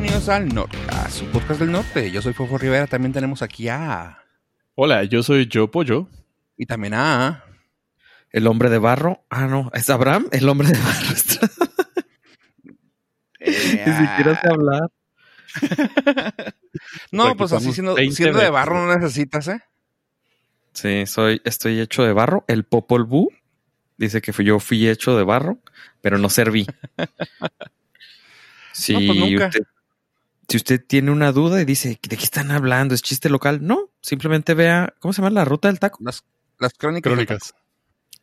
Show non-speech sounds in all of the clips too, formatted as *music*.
bienvenidos al a su podcast del norte. Yo soy Fofo Rivera, también tenemos aquí a... Hola, yo soy Yo Pollo. Y también a... El hombre de barro. Ah, no, es Abraham, el hombre de barro. Eh, Ni siquiera sé hablar. *laughs* no, pues así siendo, siendo de barro no necesitas, ¿eh? Sí, soy, estoy hecho de barro. El Popol Vuh dice que yo fui hecho de barro, pero no serví. *laughs* Si, pues usted, si usted tiene una duda y dice, ¿de qué están hablando? ¿Es chiste local? No, simplemente vea, ¿cómo se llama la ruta del taco? Las, las crónicas. Crónicas.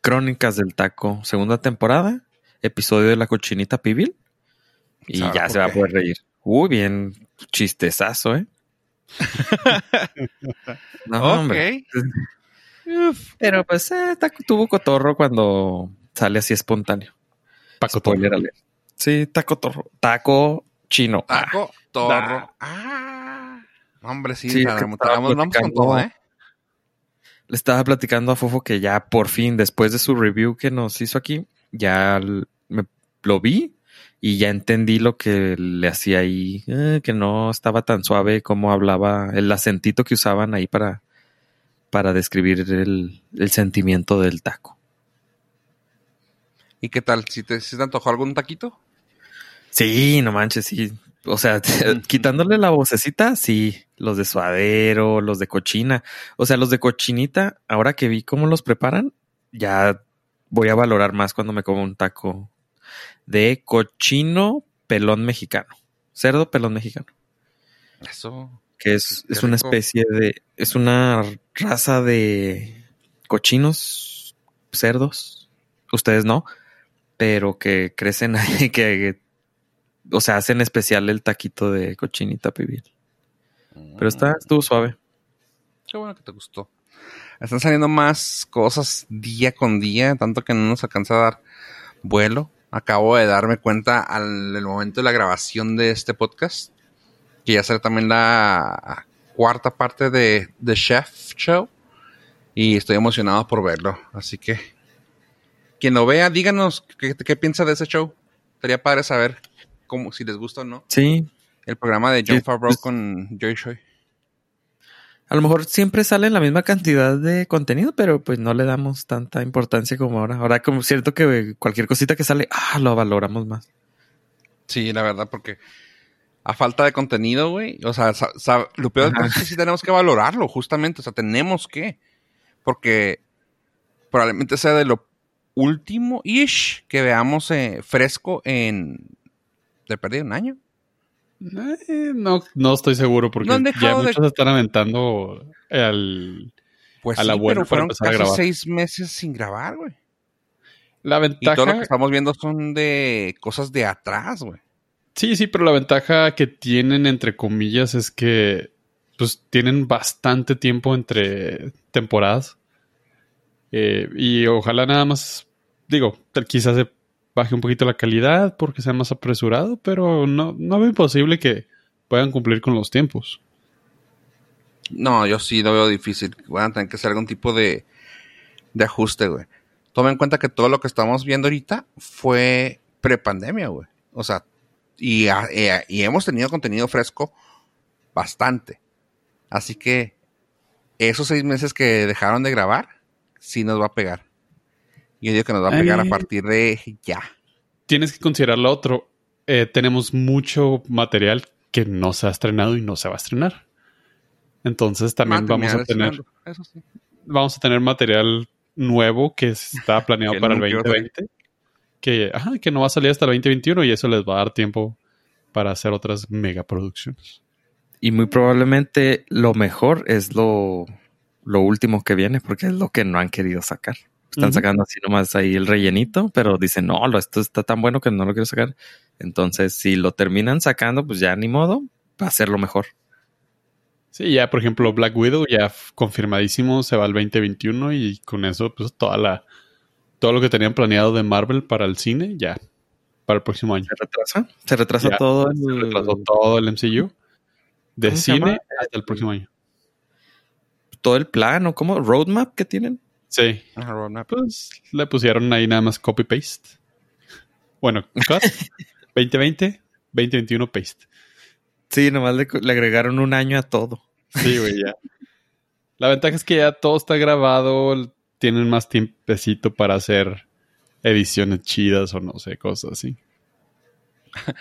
Crónicas del taco, segunda temporada, episodio de la cochinita pibil. Y ya se va a poder reír. Uy, bien chistezazo, ¿eh? *laughs* no, hombre. Pero pues eh, taco tuvo cotorro cuando sale así espontáneo. Paco Spoiler Sí, taco torro. Taco chino. Taco ah. torro. Ah. Hombre, sí, sí vamos con todo, ¿eh? Le estaba platicando a Fofo que ya por fin, después de su review que nos hizo aquí, ya me, lo vi y ya entendí lo que le hacía ahí, eh, que no estaba tan suave como hablaba, el acentito que usaban ahí para, para describir el, el sentimiento del taco. ¿Y qué tal? ¿Si te, si te antojó algún taquito? Sí, no manches, sí. O sea, quitándole la vocecita, sí. Los de suadero, los de cochina. O sea, los de cochinita, ahora que vi cómo los preparan, ya voy a valorar más cuando me como un taco de cochino pelón mexicano. Cerdo pelón mexicano. Eso. Que es, es una especie de. Es una raza de cochinos, cerdos. Ustedes no. Pero que crecen ahí, *laughs* que o sea, hacen especial el taquito de cochinita pibil. Pero está, mm. estuvo suave. Qué bueno que te gustó. Están saliendo más cosas día con día, tanto que no nos alcanza a dar vuelo. Acabo de darme cuenta al momento de la grabación de este podcast que ya será también la cuarta parte de The Chef Show y estoy emocionado por verlo. Así que quien lo vea, díganos qué, qué piensa de ese show. Sería padre saber como si les gusta o no. Sí. El programa de John Favreau con Joy Choi. A lo mejor siempre sale la misma cantidad de contenido, pero pues no le damos tanta importancia como ahora. Ahora como cierto que cualquier cosita que sale, ah, lo valoramos más. Sí, la verdad, porque a falta de contenido, güey, o sea, lo peor es que sí tenemos que valorarlo, justamente, o sea, tenemos que, porque probablemente sea de lo último ish que veamos eh, fresco en de perdido un año. Eh, no, no estoy seguro porque ya muchos están aventando al, pues a la sí, fueron casi seis meses sin grabar, güey. La ventaja. Y todo lo que estamos viendo son de cosas de atrás, güey. Sí, sí, pero la ventaja que tienen, entre comillas, es que pues tienen bastante tiempo entre temporadas. Eh, y ojalá nada más, digo, quizás se baje un poquito la calidad porque sea más apresurado, pero no, no veo imposible que puedan cumplir con los tiempos. No, yo sí lo veo difícil. Van a tener que hacer algún tipo de, de ajuste, güey. Toma en cuenta que todo lo que estamos viendo ahorita fue prepandemia, güey. O sea, y, eh, y, hemos tenido contenido fresco bastante. Así que esos seis meses que dejaron de grabar, sí nos va a pegar. Yo digo que nos va a pegar a partir de ya. Tienes que considerar lo otro. Eh, tenemos mucho material que no se ha estrenado y no se va a estrenar. Entonces también vamos a tener. Vamos a tener material nuevo que está *laughs* planeado para el 2020. Que, que no va a salir hasta el 2021 y eso les va a dar tiempo para hacer otras megaproducciones. Y muy probablemente lo mejor es lo, lo último que viene, porque es lo que no han querido sacar. Están sacando así nomás ahí el rellenito, pero dicen, no, esto está tan bueno que no lo quiero sacar. Entonces, si lo terminan sacando, pues ya ni modo, va a ser lo mejor. Sí, ya por ejemplo Black Widow ya confirmadísimo se va al 2021 y con eso pues toda la todo lo que tenían planeado de Marvel para el cine ya para el próximo año. Se retrasa, se retrasa todo el, se retrasó todo el MCU de cine hasta el próximo año. Todo el plan o cómo roadmap que tienen. Sí. Pues le pusieron ahí nada más copy-paste. Bueno, 2020, 2021 *laughs* paste. Sí, nomás le, agregaron un año a todo. Sí, güey, ya. La ventaja es que ya todo está grabado, tienen más tiempecito para hacer ediciones chidas o no sé, cosas así.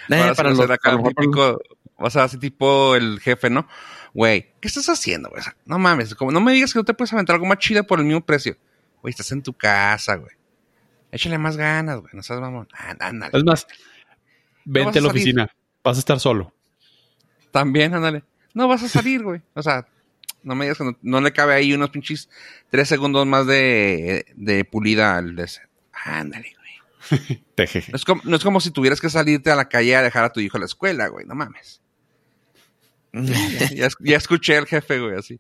Eh, para los acá, típico, o sea, así tipo el jefe, ¿no? Güey, ¿qué estás haciendo, güey? No mames, como no me digas que no te puedes aventar algo más chido por el mismo precio. Güey, estás en tu casa, güey. Échale más ganas, güey. No sabes, mamón. Es más, vente a la oficina. Vas a estar solo. También, ándale. No vas a salir, güey. O sea, no me digas que no, le cabe ahí unos pinches tres segundos más de, de pulida al de Ándale, güey. *laughs* no, es como, no es como si tuvieras que salirte a la calle a dejar a tu hijo a la escuela, güey. No mames. *laughs* ya, escuché al jefe, güey, así.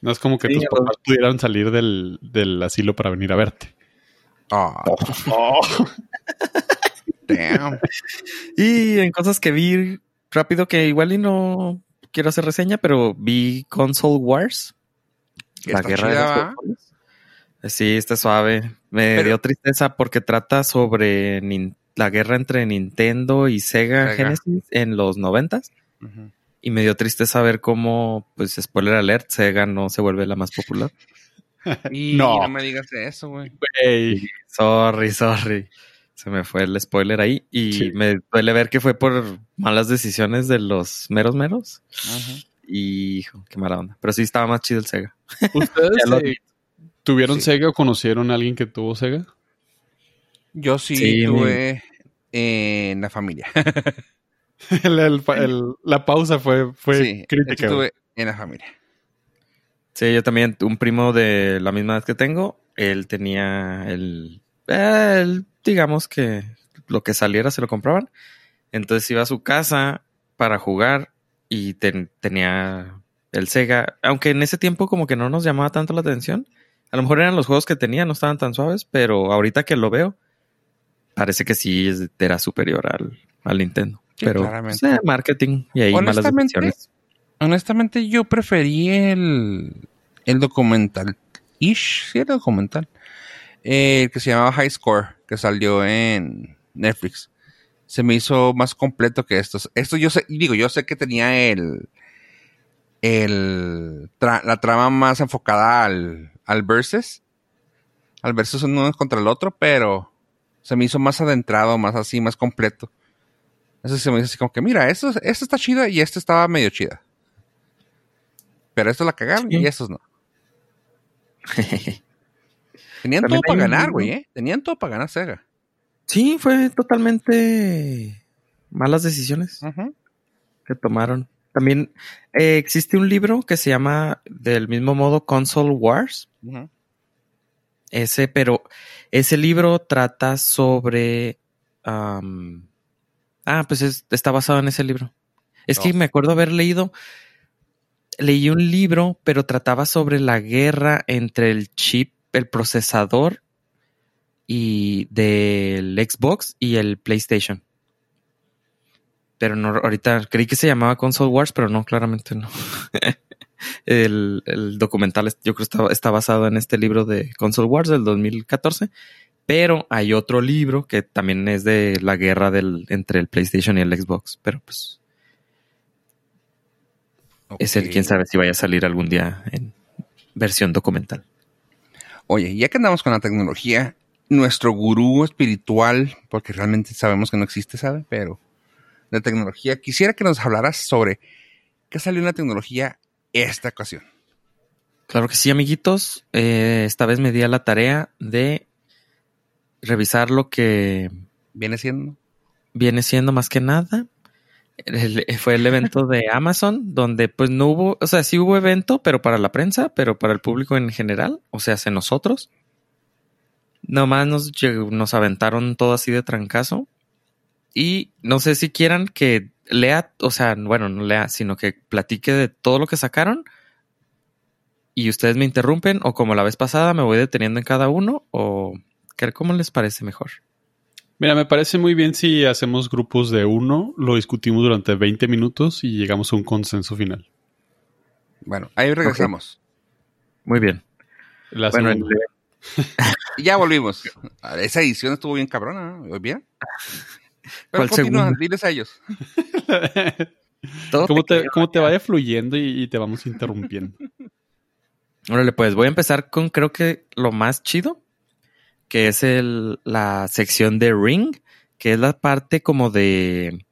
No es como que tus papás pudieran salir del, del, asilo para venir a verte. Oh. oh. Damn. *laughs* Y en cosas que vi rápido que igual y no quiero hacer reseña, pero vi Console Wars. La guerra de los Sí, está suave. Me dio tristeza porque trata sobre la guerra entre Nintendo y Sega, Genesis en los noventas. Y me dio tristeza ver cómo, pues, spoiler alert, Sega no se vuelve la más popular. *laughs* y no. me digas eso, güey. Sorry, sorry se me fue el spoiler ahí y me duele ver que fue por malas decisiones de los meros meros. Y hijo, qué mala onda. Pero sí estaba más chido el Sega. *laughs* ¿Ustedes tuvieron Sega o conocieron a alguien que tuvo Sega? Yo sí, tuve en la familia. *laughs* *laughs* la pausa fue, fue crítica. Tuve en la familia. Sí, yo también, un primo de la misma edad que tengo, él tenía el, el digamos que lo que saliera se lo compraban. Entonces iba a su casa para jugar y tenía el Sega, aunque en ese tiempo como que no nos llamaba tanto la atención. A lo mejor eran los juegos que tenía, no estaban tan suaves, pero ahorita que lo veo, parece que sí era superior al, al Nintendo. Pero pues, eh, marketing y ahí malas decisiones. Honestamente, yo preferí el, el documental. Ish, sí, el documental. El que se llamaba High Score que salió en Netflix. Se me hizo más completo que estos. Esto yo sé, digo, yo sé que tenía el, el la trama más enfocada al, al versus. Al versus uno contra el otro, pero se me hizo más adentrado, más así, más completo. Eso se me hizo así como que, mira, esto, esto está chido y esto estaba medio chida. Pero esto la cagaron y estos no. *laughs* Tenían todo para ganar, güey, ¿eh? Tenían todo para ganar Sega. Sí, fue totalmente malas decisiones que tomaron. También eh, existe un libro que se llama del mismo modo Console Wars. Ese, pero ese libro trata sobre. Ah, pues está basado en ese libro. Es que me acuerdo haber leído. Leí un libro, pero trataba sobre la guerra entre el chip el procesador y del Xbox y el PlayStation. Pero no, ahorita creí que se llamaba Console Wars, pero no, claramente no. *laughs* el, documental yo creo está, está basado en este libro de Console Wars del 2014. Pero hay otro libro que también es de la guerra del, entre el PlayStation y el Xbox. Pero pues. Es el quién sabe si vaya a salir algún día en versión documental. Oye, ya que andamos con la tecnología, nuestro gurú espiritual, porque realmente sabemos que no existe, ¿sabe? Pero de tecnología, quisiera que nos hablaras sobre qué salió en la tecnología esta ocasión. Claro que sí, amiguitos. Eh, esta vez me di a la tarea de revisar lo que viene siendo. Viene siendo más que nada fue el evento de *laughs* Amazon, donde pues no hubo, o sea, sí hubo evento, pero para la prensa, pero para el público en general, o sea, hace nosotros. Nomás nos, nos aventaron todo así de trancazo. Y no sé si quieran que lea, o sea, bueno, no lea, sino que platique de todo lo que sacaron. Y ustedes me interrumpen, o como la vez pasada, me voy deteniendo en cada uno, o ¿cómo les parece mejor? Mira, me parece muy bien si hacemos grupos de uno, lo discutimos durante 20 minutos y llegamos a un consenso final. Bueno, ahí regresamos. Muy bien. bueno, *laughs* ya volvimos. Esa edición estuvo bien cabrona, ¿no? ¿bien? Pero continúan, diles a ellos. *laughs* Como te, te, vaya fluyendo y, te vamos interrumpiendo. *laughs* Órale, pues voy a empezar con creo que lo más chido, que es el, la sección de Ring, que es la parte como de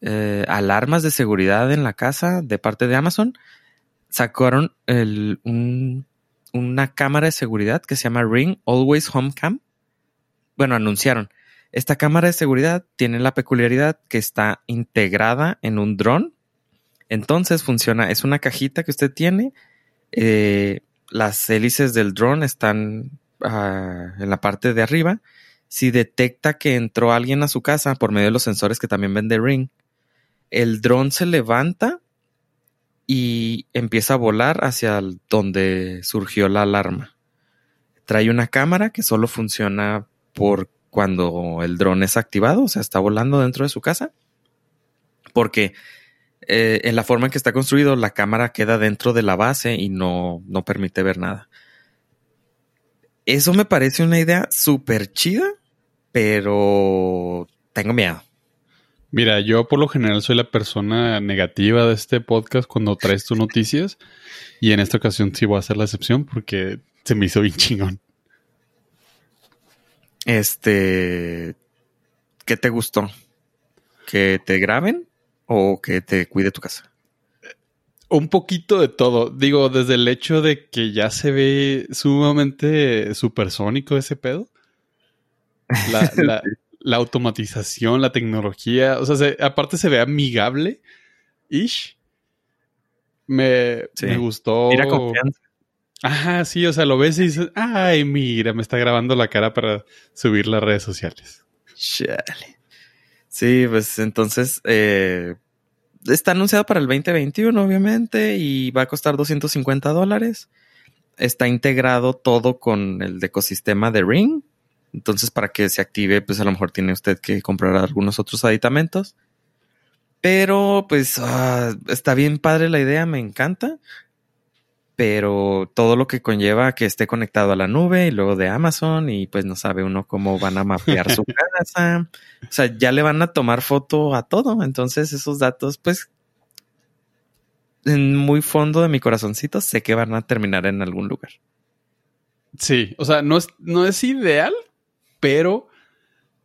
eh, alarmas de seguridad en la casa de parte de Amazon. Sacaron el, una cámara de seguridad que se llama Ring Always Home Cam. Bueno, anunciaron esta cámara de seguridad tiene la peculiaridad que está integrada en un dron. Entonces funciona, es una cajita que usted tiene. Eh, las hélices del dron están ah, en la parte de arriba. Si detecta que entró alguien a su casa por medio de los sensores que también vende Ring, el dron se levanta y empieza a volar hacia donde surgió la alarma. Trae una cámara que solo funciona por cuando el dron es activado, o sea, está volando dentro de su casa. Porque eh, en la forma en que está construido, la cámara queda dentro de la base y no, no permite ver nada. Eso me parece una idea súper chida, pero tengo miedo. Mira, yo por lo general soy la persona negativa de este podcast cuando traes tus noticias y en esta ocasión sí voy a hacer la excepción porque se me hizo bien chingón. Este, ¿qué te gustó? ¿Que te graben o que te cuide tu casa? Un poquito de todo. Digo, desde el hecho de que ya se ve sumamente supersónico ese pedo. La, *laughs* automatización, la tecnología. O sea, aparte se ve amigable. Ish. Me, me gustó. Mira confianza. Ajá, sí, o sea, lo ves y dices, ay, mira, me está grabando la cara para subir las redes sociales. Chale. Sí, pues entonces eh, está anunciado para el 2021, obviamente, y va a costar 250 dólares. Está integrado todo con el ecosistema de Ring. Entonces, para que se active, pues a lo mejor tiene usted que comprar algunos otros aditamentos. Pero, pues, ah, está bien padre la idea, me encanta pero todo lo que conlleva que esté conectado a la nube y luego de Amazon y pues no sabe uno cómo van a mapear su *laughs* casa. O sea, ya le van a tomar foto a todo. Entonces esos datos pues en muy fondo de mi corazoncito sé que van a terminar en algún lugar. Sí, o sea, no es, no es ideal, pero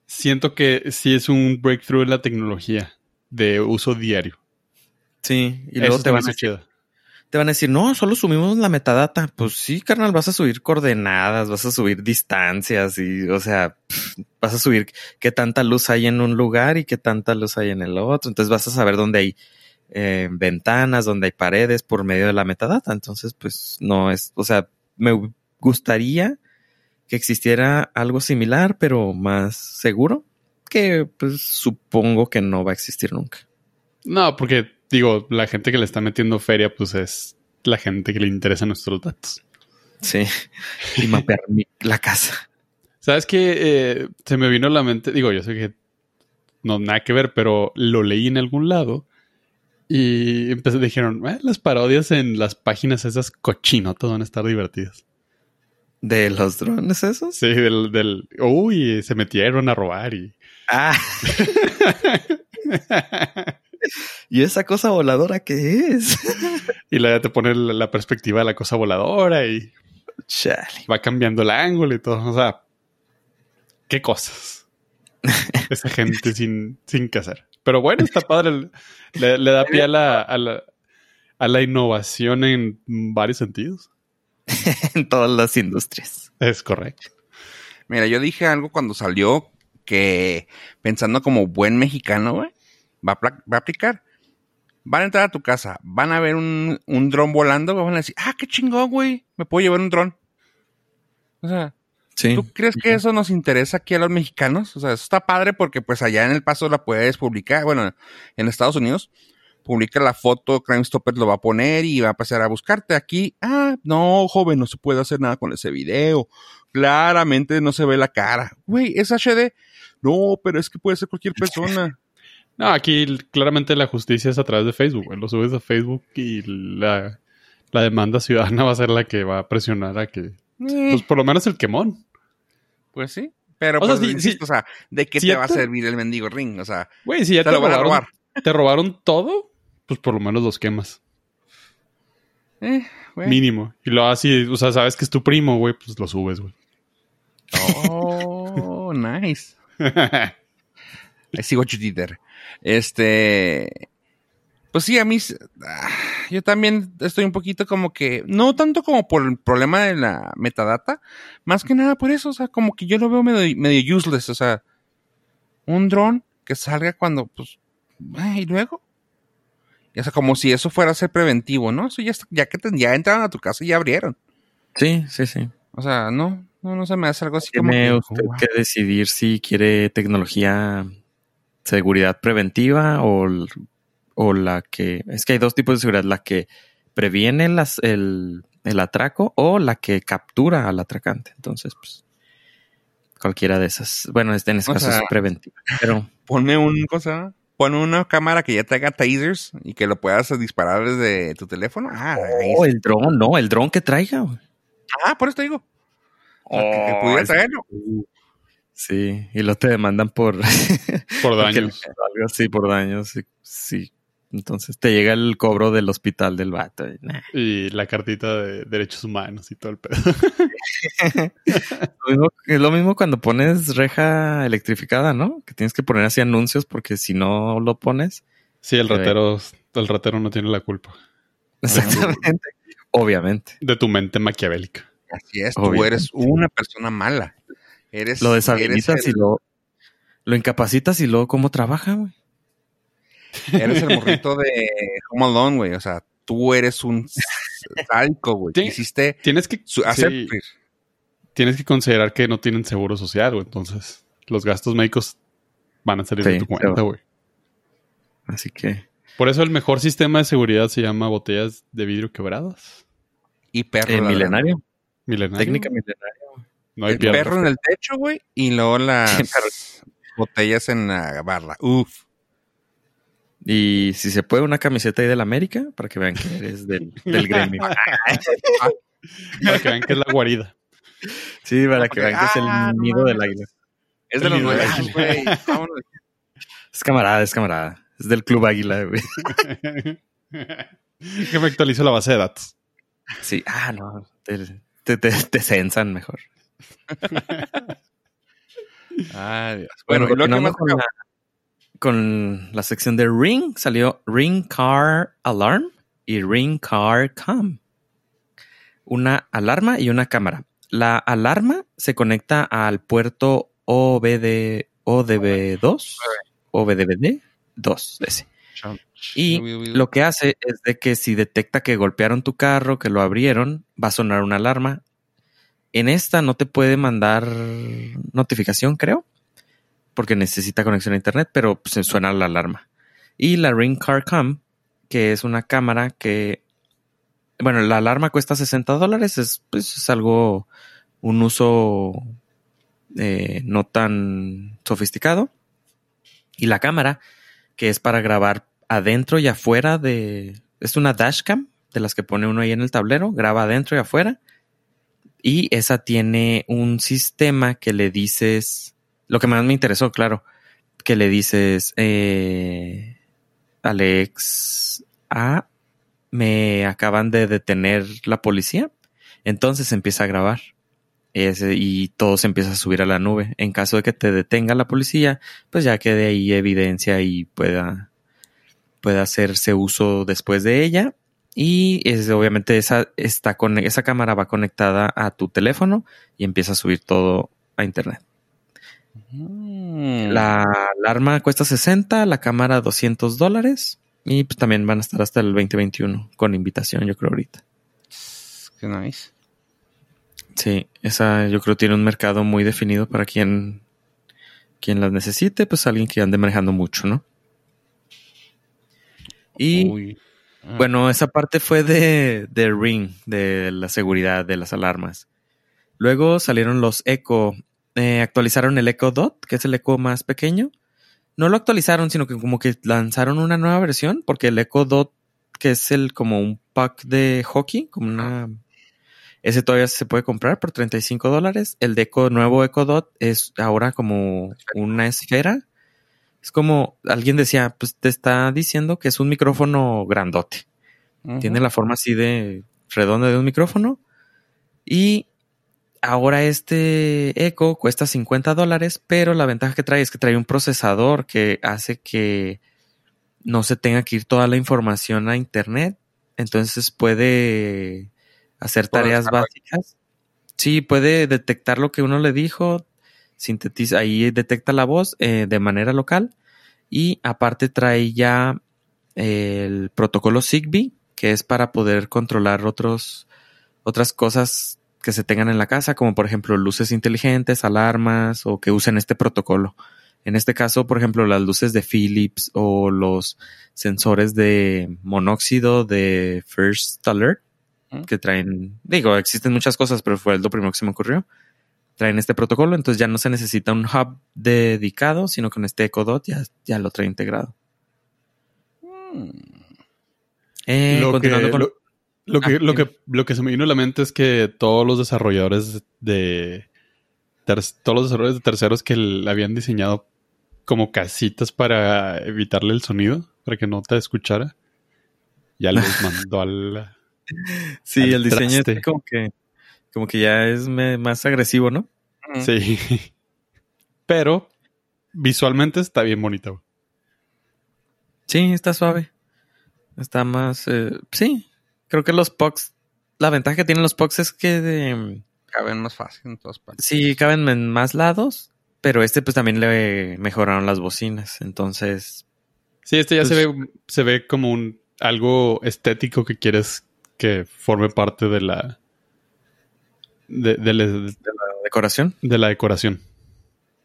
siento que sí es un breakthrough en la tecnología de uso diario. Sí, y luego te van a chido te van a decir, no, solo subimos la metadata. Pues sí, carnal, vas a subir coordenadas, vas a subir distancias y, o sea, vas a subir qué tanta luz hay en un lugar y qué tanta luz hay en el otro. Entonces vas a saber dónde hay eh, ventanas, dónde hay paredes por medio de la metadata. Entonces, pues no es, o sea, me gustaría que existiera algo similar, pero más seguro, que pues supongo que no va a existir nunca. No, porque digo, la gente que le está metiendo feria, pues es la gente que le interesa nuestros datos. Sí, y mapear la casa. ¿Sabes qué? Eh, se me vino a la mente, digo, yo sé que no nada que ver, pero lo leí en algún lado y empecé, dijeron, eh, las parodias en las páginas esas cochinotas van a estar divertidas. ¿De los drones esos? Sí, del, del, uy, se metieron a robar y... Ah. *laughs* *laughs* *laughs* ¿Y esa cosa voladora qué es? *laughs* y la te pone la, perspectiva de la cosa voladora y va cambiando el ángulo y todo. O sea, qué cosas. *laughs* Esa gente sin, sin que hacer. Pero bueno, está padre. Le, da pie a la, a la, a la innovación en varios sentidos. en todas las industrias. Es correcto. Mira, yo dije algo cuando salió que pensando como buen mexicano, güey, va a, aplicar. Van a entrar a tu casa, van a ver un, un dron volando, van a decir, ah, qué chingón, güey, me puedo llevar un dron. O sea, ¿tú crees que eso nos interesa aquí a los mexicanos? O sea, eso está padre porque pues allá en El Paso la puedes publicar, bueno, en Estados Unidos, publica la foto, Crime Stopper lo va a poner y va a pasar a buscarte aquí. Ah, no, joven, no se puede hacer nada con ese video. Claramente no se ve la cara. Güey, es HD. No, pero es que puede ser cualquier persona. No, aquí claramente la justicia es a través de Facebook. Lo subes a Facebook y la, demanda ciudadana *laughs* va a ser la que va a presionar a que. Pues por lo menos el quemón. Pues sí. Pero, o, sea, pues, o sea, ¿de qué te va a servir el mendigo ring? O sea, güey, si ya te, lo van a robar. ¿Te robaron todo? pues por lo menos los quemas. Eh, Mínimo. Y lo así, o sea, sabes que es tu primo, güey, pues lo subes, güey. Oh, *laughs* nice. I see what you did there. Este. Pues sí, a mí. Yo también estoy un poquito como que. No tanto como por el problema de la metadata. Más que nada por eso. O sea, como que yo lo veo medio, medio useless. O sea, un dron que salga cuando, pues. Y luego. O sea, como si eso fuera a ser preventivo, ¿no? Eso ya, ya que ya entraron a tu casa y ya abrieron. Sí, sí, sí. O sea, no, no, no se me hace algo así como. Tiene usted que decidir si quiere tecnología seguridad preventiva o, o, la que... Es que hay dos tipos de seguridad, la que previene las, el, el, atraco o la que captura al atracante. Entonces, pues, cualquiera de esas. Bueno, este en este caso es preventiva. Pero... Ponme un cosa... Pon una cámara que ya traiga tasers y que lo puedas disparar desde tu teléfono. Ah, oh, el dron, no, el dron que traiga. Ah, por eso te digo. que, pudiera traerlo. Sí, y lo te demandan por... *laughs* Por daños. algo así, por daños, sí, Entonces te llega el cobro del hospital del vato. Y, la cartita de derechos humanos y todo el pedo. *laughs* es lo mismo cuando pones reja electrificada, ¿no? Que tienes que poner así anuncios porque si no lo pones... Sí, el ratero, el ratero no tiene la culpa. Exactamente. Obviamente. De tu mente maquiavélica. Así es, tú eres una persona mala lo deshabilitas y lo, lo incapacitas y luego cómo trabaja, güey. Eres el *laughs* morrito de Home Alone, güey. O sea, tú eres un sádico, güey. Hiciste tienes que hacer. Tienes que considerar que no tienen seguro social, güey. Entonces, los gastos médicos van a salir de tu cuenta, güey. Así que. Por eso el mejor sistema de seguridad se llama botellas de vidrio quebradas. Y perro. Eh, milenario. Milenario. Técnica milenaria. No hay el perro en el techo, güey, y luego las botellas en la barra. Uf. Y si se puede, una camiseta ahí del América para que vean que eres del, gremio. *laughs* *laughs* para que vean que es la guarida. Sí, para que vean que es el ah, nido del águila. Es de los nuevos, güey. Es camarada, es camarada. Es del Club Águila, güey. *laughs* que me actualizo la base de datos. Sí, ah, no. Te, te, te censan mejor. Bueno, con, la, sección de Ring salió Ring Car Alarm y Ring Car Cam. Una alarma y una cámara. La alarma se conecta al puerto OBD, ODB2, OBDBD 2, ese. Y lo que hace es de que si detecta que golpearon tu carro, que lo abrieron, va a sonar una alarma en esta no te puede mandar notificación, creo, porque necesita conexión a internet, pero se suena la alarma. Y la Ring Car Cam, que es una cámara que, bueno, la alarma cuesta 60 dólares, es, pues, es algo, un uso eh, no tan sofisticado. Y la cámara, que es para grabar adentro y afuera de, es una dashcam de las que pone uno ahí en el tablero, graba adentro y afuera y esa tiene un sistema que le dices, lo que más me interesó, claro, que le dices, eh, Alex, ah, me acaban de detener la policía. Entonces empieza a grabar. y todo se empieza a subir a la nube. En caso de que te detenga la policía, pues ya quede ahí evidencia y pueda, pueda hacerse uso después de ella. Y es, obviamente esa, está con, esa cámara va conectada a tu teléfono y empieza a subir todo a internet. Mm. La alarma cuesta 60, la cámara 200 dólares y pues también van a estar hasta el 2021 con invitación, yo creo ahorita. Qué nice. Sí, esa yo creo tiene un mercado muy definido para quien, quien las necesite, pues alguien que ande manejando mucho, ¿no? Y. Bueno, esa parte fue de, de, Ring, de la seguridad, de las alarmas. Luego salieron los Echo. Eh, actualizaron el Echo Dot, que es el Echo más pequeño. No lo actualizaron, sino que como que lanzaron una nueva versión, porque el Echo Dot, que es el como un pack de hockey, como una... Ese todavía se puede comprar por 35 dólares. El de Echo, nuevo Echo Dot es ahora como una esfera Es como alguien decía, pues te está diciendo que es un micrófono grandote. Tiene la forma así de redonda de un micrófono. Y ahora este Echo cuesta 50 dólares, pero la ventaja que trae es que trae un procesador que hace que no se tenga que ir toda la información a internet. Entonces puede hacer tareas básicas. Sí, puede detectar lo que uno le dijo, sintetiza, ahí detecta la voz eh, de manera local y aparte trae ya el protocolo Zigbee, que es para poder controlar otros, otras cosas que se tengan en la casa, como por ejemplo luces inteligentes, alarmas o que usen este protocolo. En este caso, por ejemplo, las luces de Philips o los sensores de monóxido de First Alert que traen, digo, existen muchas cosas, pero fue lo primero que se me ocurrió. Traen este protocolo, entonces ya no se necesita un hub dedicado, sino con este Echo Dot ya, ya lo trae integrado. Eh, lo, que, lo, que, lo, que, lo que se me vino a la mente es que todos los desarrolladores de todos los desarrolladores de terceros que habían diseñado como casitas para evitarle el sonido, para que no te escuchara, ya les *laughs* mandó al, Sí, el diseño es como que, como que ya es más agresivo, ¿no? Sí. *laughs* Pero visualmente está bien bonito. Sí, está suave. Está más. Eh, sí. Creo que los pucks. La ventaja que tienen los pucks es que. caben más fácil en todas partes. Sí, caben en más lados. Pero este, pues también le mejoraron las bocinas. Entonces. Sí, este ya se pues ve. Se ve como un algo estético que quieres que forme parte de la, de, la decoración. De la decoración.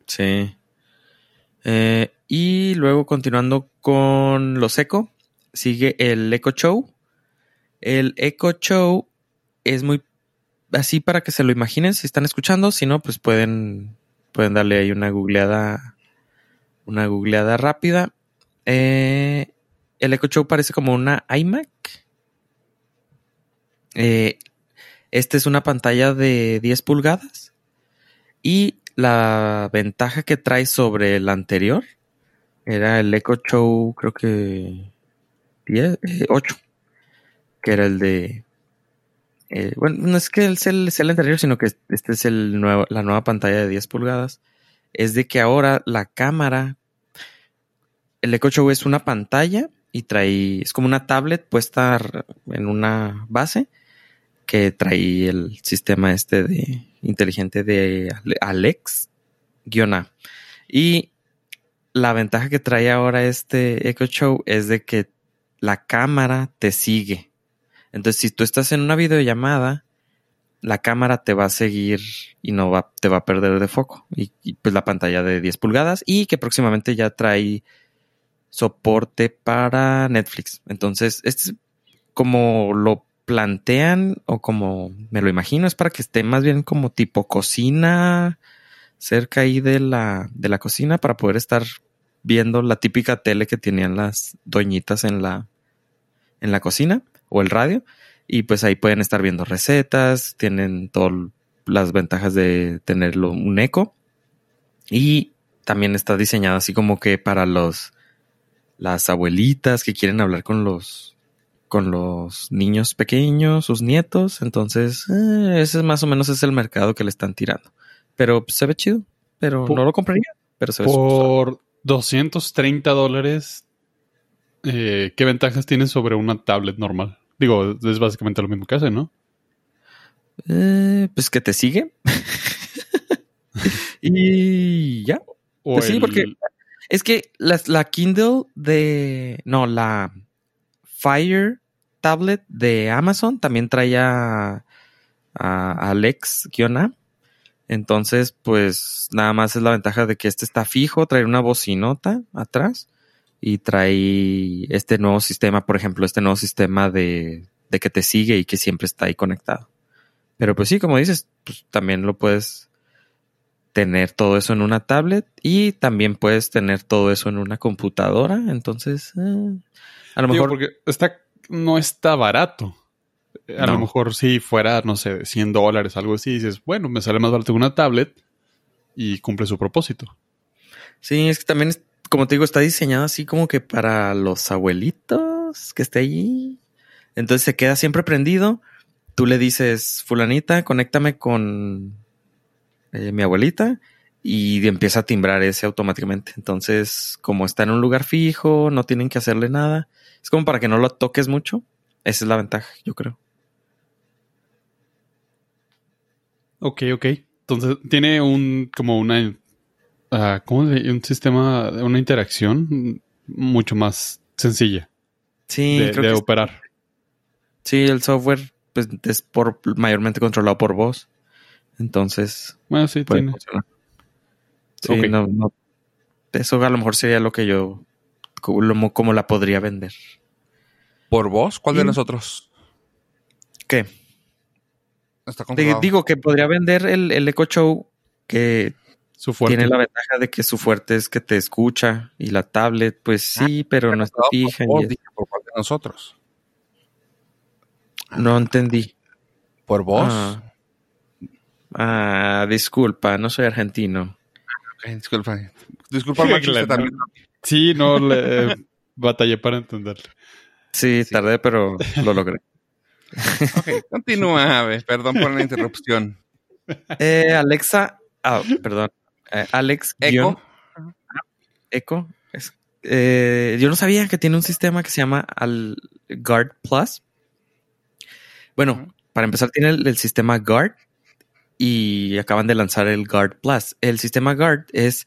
Sí. Eh, y luego continuando con los Eco, sigue el Eco Show. El Eco Show es muy así para que se lo imaginen si están escuchando. Si no, pues pueden, pueden darle ahí una googleada, una googleada rápida. Eh, el Echo Show parece como una iMac. Eh, esta es una pantalla de 10 pulgadas y la ventaja que trae sobre el anterior era el Echo Show, creo que 10, 8, eh, que era el de... Eh, bueno, no es que el sea, el anterior, sino que este es el la nueva pantalla de 10 pulgadas. Es de que ahora la cámara, el Echo Show es una pantalla y trae, es como una tablet puesta en una base que trae el sistema este de inteligente de Alex-A. Y la ventaja que trae ahora este Echo Show es de que la cámara te sigue. Entonces, si tú estás en una videollamada, la cámara te va a seguir y no va, te va a perder de foco. Y, y, pues la pantalla de 10 pulgadas y que próximamente ya trae soporte para Netflix. Entonces, este es como lo plantean o como me lo imagino es para que esté más bien como tipo cocina cerca ahí de la, de la cocina para poder estar viendo la típica tele que tenían las doñitas en la, en la cocina o el radio. Y pues ahí pueden estar viendo recetas, tienen todas las ventajas de tenerlo un eco. Y también está diseñado así como que para los, las abuelitas que quieren hablar con los, con los niños pequeños, sus nietos. Entonces, eh, ese más o menos es el mercado que le están tirando. Pero pues, se ve chido. Pero no lo compraría. Pero se ve Por 230 dólares, eh, ¿qué ventajas tiene sobre una tablet normal? Digo, es básicamente lo mismo que hace, ¿no? Eh, pues que te sigue. *laughs* y ya. Pues sí, porque es que la, la Kindle de. No, la Fire tablet de Amazon también traía a, Alex-A. Entonces, pues nada más es la ventaja de que este está fijo, trae una bocinota atrás y trae este nuevo sistema, por ejemplo, este nuevo sistema de, de que te sigue y que siempre está ahí conectado. Pero pues sí, como dices, pues también lo puedes tener todo eso en una tablet y también puedes tener todo eso en una computadora. Entonces, eh, a lo mejor. porque está, no está barato. A lo mejor si fuera, no sé, 100 dólares, algo así, dices, bueno, me sale más barato una tablet y cumple su propósito. Sí, es que también como te digo, está diseñado así como que para los abuelitos que esté allí. Entonces se queda siempre prendido. Tú le dices, fulanita, conéctame con eh, mi abuelita y empieza a timbrar ese automáticamente. Entonces, como está en un lugar fijo, no tienen que hacerle nada. Es como para que no lo toques mucho. Esa es la ventaja, yo creo. Ok, ok. Entonces, tiene un, como una, uh, ¿cómo Un sistema, una interacción mucho más sencilla. Sí, de, de operar. Sí, el software pues, es por, mayormente controlado por voz. Entonces, bueno, sí, tiene. Sí, no, no, eso a lo mejor sería lo que yo, como, como la podría vender. ¿Por vos? ¿Cuál de nosotros? ¿Qué? digo que podría vender el, el Echo Show que su tiene la ventaja de que su fuerte es que te escucha y la tablet, pues sí, ah, pero no está fija. Por, por parte de nosotros. No entendí. ¿Por vos? Ah. Ah disculpa, no soy argentino. disculpa. Disculpa, Max, también. Sí, no le *laughs* batallé para entenderlo. Sí, tardé, pero lo logré. ok, continúa, Ave. Perdón por la interrupción. Eh, Alexa, ah, perdón. Eh, Alex. Eco. Eco. Eh, yo no sabía que tiene un sistema que se llama Al Guard Plus. Bueno, para empezar, tiene el, sistema Guard y acaban de lanzar el Guard Plus. El sistema Guard es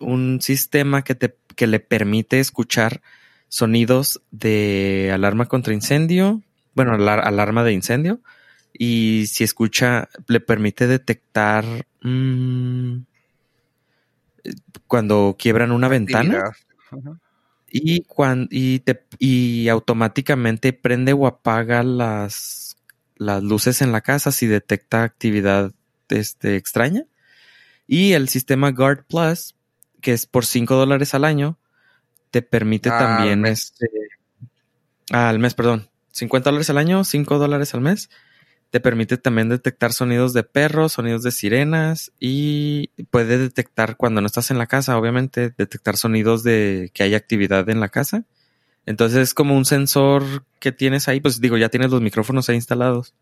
un sistema que, te, que le permite escuchar sonidos de alarma contra incendio, bueno, alarma de incendio, y si escucha, le permite detectar mm, cuando quiebran una ventana. Y, cuando, y, te, y automáticamente prende o apaga las, las luces en la casa si detecta actividad este, extraña. Y el sistema Guard Plus, que es por 5 dólares al año, te permite también, este, al mes, perdón, 50 dólares al año, 5 dólares al mes. Te permite también detectar sonidos de perros, sonidos de sirenas y puede detectar cuando no estás en la casa, obviamente, detectar sonidos de que hay actividad en la casa. Entonces es como un sensor que tienes ahí, pues digo, ya tienes los micrófonos ahí instalados.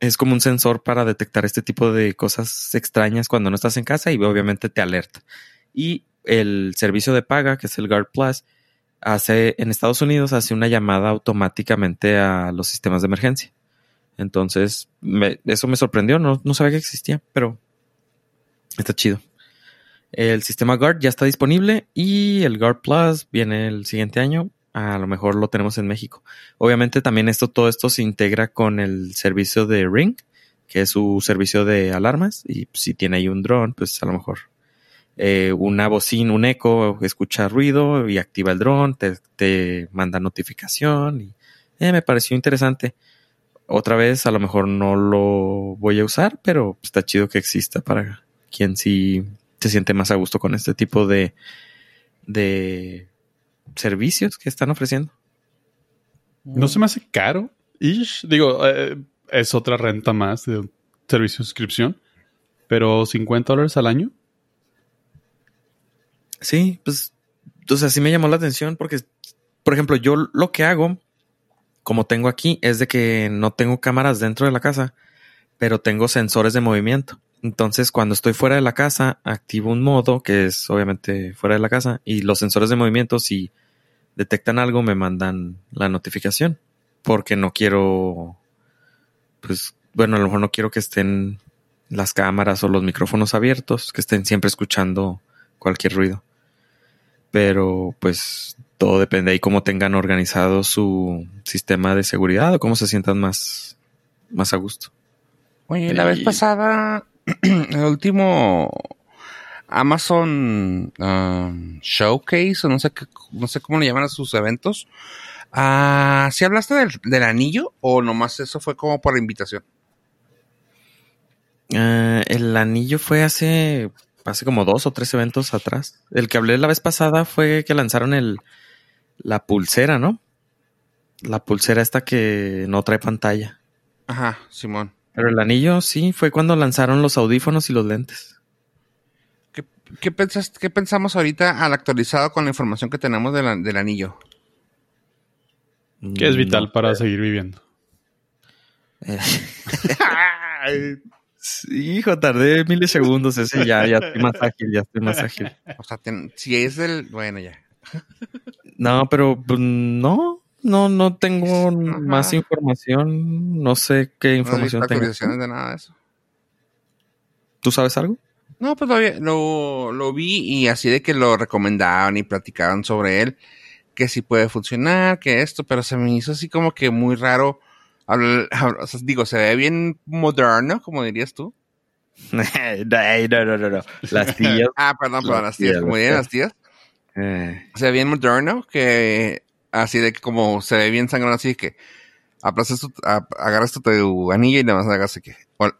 Es como un sensor para detectar este tipo de cosas extrañas cuando no estás en casa y obviamente te alerta. Y el servicio de paga, que es el Guard Plus, hace en Estados Unidos hace una llamada automáticamente a los sistemas de emergencia. Entonces, eso me sorprendió, no, no sabía que existía, pero está chido. El sistema Guard ya está disponible y el Guard Plus viene el siguiente año. A lo mejor lo tenemos en México. Obviamente también esto, todo esto se integra con el servicio de Ring, que es su servicio de alarmas. Y si tiene ahí un dron, pues a lo mejor eh, una bocina, un eco, escucha ruido y activa el dron, te, manda notificación y eh, me pareció interesante. Otra vez, a lo mejor no lo voy a usar, pero está chido que exista para quien sí se siente más a gusto con este tipo de, de servicios que están ofreciendo. No se me hace caro. Digo, eh, es otra renta más de servicio de suscripción. Pero 50 dólares al año. Sí, pues, o sea, sí me llamó la atención porque, por ejemplo, yo lo que hago, como tengo aquí, es de que no tengo cámaras dentro de la casa, pero tengo sensores de movimiento. Entonces, cuando estoy fuera de la casa, activo un modo que es obviamente fuera de la casa y los sensores de movimiento, si detectan algo, me mandan la notificación porque no quiero, pues, bueno, a lo mejor no quiero que estén las cámaras o los micrófonos abiertos, que estén siempre escuchando cualquier ruido pero pues todo depende ahí cómo tengan organizado su sistema de seguridad o cómo se sientan más, más a gusto. Oye, la vez pasada, *clears throat* el último Amazon um, Showcase, o no sé, qué, no sé cómo le llaman a sus eventos, uh, ¿sí hablaste del, del, anillo o nomás eso fue como por invitación? Uh, el anillo fue hace hace como dos o tres eventos atrás. El que hablé la vez pasada fue que lanzaron el la pulsera, ¿no? La pulsera esta que no trae pantalla. Ajá, Simón. Pero el anillo sí, fue cuando lanzaron los audífonos y los lentes. ¿Qué, pensas, ¿Qué pensamos ahorita al actualizado con la información que tenemos del anillo? Que es vital para seguir viviendo. *laughs* hijo, tardé milisegundos. Ese ya, ya estoy más ágil, ya estoy más ágil. O sea, si es del. Bueno, ya. No, pero pues, no, no, no tengo más información. No sé qué información no tengo. de nada de eso. ¿Tú sabes algo? No, pues lo, lo, vi y así de que lo recomendaban y platicaban sobre él, que sí puede funcionar, que esto, pero se me hizo así como que muy raro. *laughs* digo, se ve bien moderno, como dirías tú. *laughs* no, no, no, no. Las tías. *laughs* ah, perdón, perdón, las tías, como dirían las tías. Eh. Se ve bien moderno, que así de que como se ve bien sangrón, así que agarras tu, anillo y le vas a hagas que,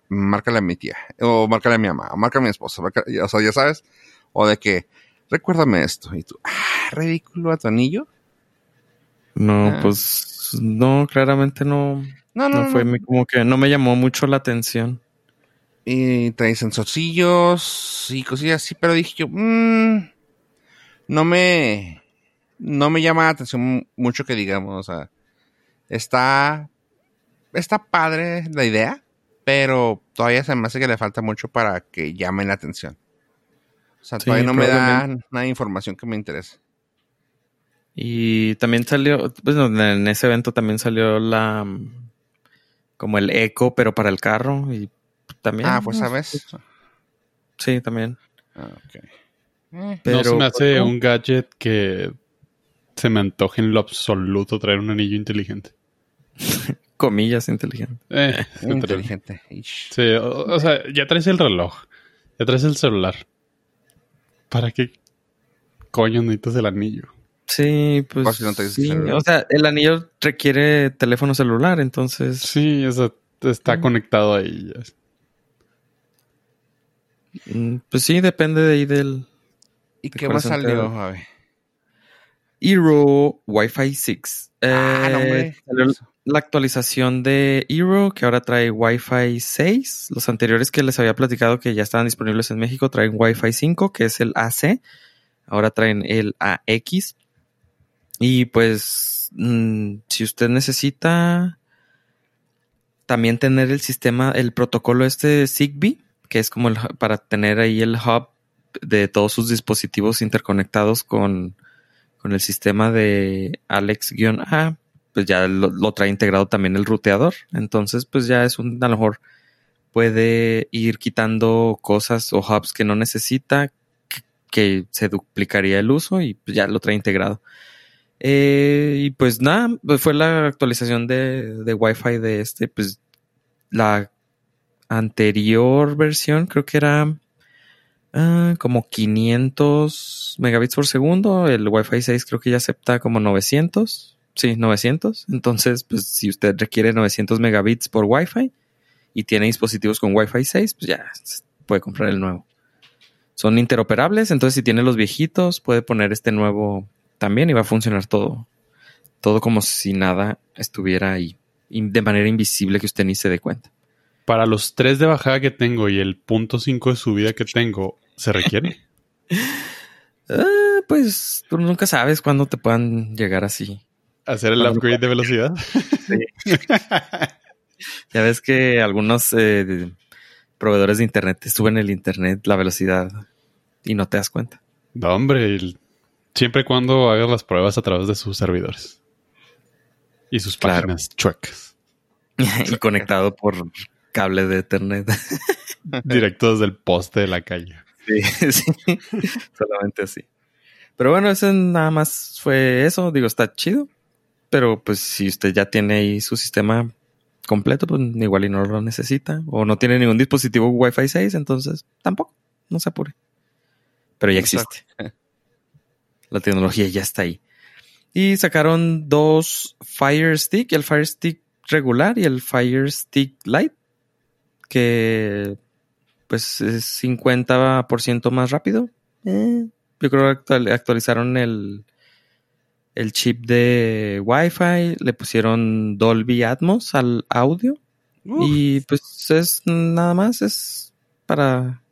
márcale a mi tía, o márcale a mi mamá, o márcale a mi esposa, o sea, ya sabes, o de que, recuérdame esto, y tú, ah, ridículo a tu anillo. No, ah. pues, no, claramente no, no, no, fue como que no me llamó mucho la atención. Y trae sensorcillos y cosillas así, pero dije yo, mmm, no me, no me llama la atención mucho que digamos, o sea, Está, está padre la idea, pero todavía se me hace que le falta mucho para que llame la atención. O sea, todavía no me da nada de información que me interese. Y también salió, pues en ese evento también salió la como el eco, pero para el carro y también. Ah, pues sabes. Sí, también. Ah. Pero, no se me hace un gadget que se me antoje en lo absoluto traer un anillo inteligente. *laughs* Comillas inteligente. Eh, inteligente. Sí, o, sea, ya traes el reloj, ya traes el celular. ¿Para qué coño necesitas el anillo? Sí, pues. o sea, el anillo requiere teléfono celular, entonces. Sí, eso está conectado ahí. Mm, pues sí, depende de ahí del. ¿Y qué más salió, Javi? Hero Wi-Fi 6. Ah, eh, la actualización de Hero que ahora trae Wi-Fi 6. Los anteriores que les había platicado que ya estaban disponibles en México traen Wi-Fi 5, que es el AC. Ahora traen el AX. Y pues, mm, si usted necesita también tener el sistema, el protocolo este Zigbee, que es como para tener ahí el hub de todos sus dispositivos interconectados con, con el sistema de Alex-A, pues ya lo, trae integrado también el ruteador. Entonces, pues ya es un, a lo mejor puede ir quitando cosas o hubs que no necesita, que, se duplicaría el uso y pues ya lo trae integrado. Eh, y pues nada, pues fue la actualización de, de Wi-Fi de este, pues la anterior versión creo que era ah, como 500 megabits por segundo, el Wi-Fi 6 creo que ya acepta como 900 Sí, 900. Entonces, pues si usted requiere 900 megabits por Wi-Fi y tiene dispositivos con Wi-Fi 6, pues ya puede comprar el nuevo. Son interoperables, entonces si tiene los viejitos, puede poner este nuevo también y va a funcionar todo. Todo como si nada estuviera ahí, de manera invisible que usted ni se dé cuenta. Para los tres de bajada que tengo y el punto 5 de subida que tengo, ¿se requiere? *laughs* Ah, pues tú nunca sabes cuándo te puedan llegar así. Hacer el upgrade de velocidad. Sí. ya ves que algunos eh, proveedores de internet suben el internet, la velocidad, y no te das cuenta. No, hombre, siempre y cuando hagas las pruebas a través de sus servidores. Y sus páginas chuecas. *laughs* y conectado por cable de internet. Directo desde el poste de la calle. Sí, *laughs* sí. Solamente así. Pero bueno, eso nada más fue eso. Digo, está chido. Pero pues si usted ya tiene ahí su sistema completo, pues igual y no lo necesita. O no tiene ningún dispositivo Wi-Fi 6, entonces tampoco, no se apure. Pero ya existe. La tecnología ya está ahí. Y sacaron dos Fire Stick, el Fire Stick regular y el Fire Stick Lite, que pues es 50% más rápido. Eh, yo creo que actualizaron el, el chip de Wi-Fi, le pusieron Dolby Atmos al audio. Y pues es nada más, es para,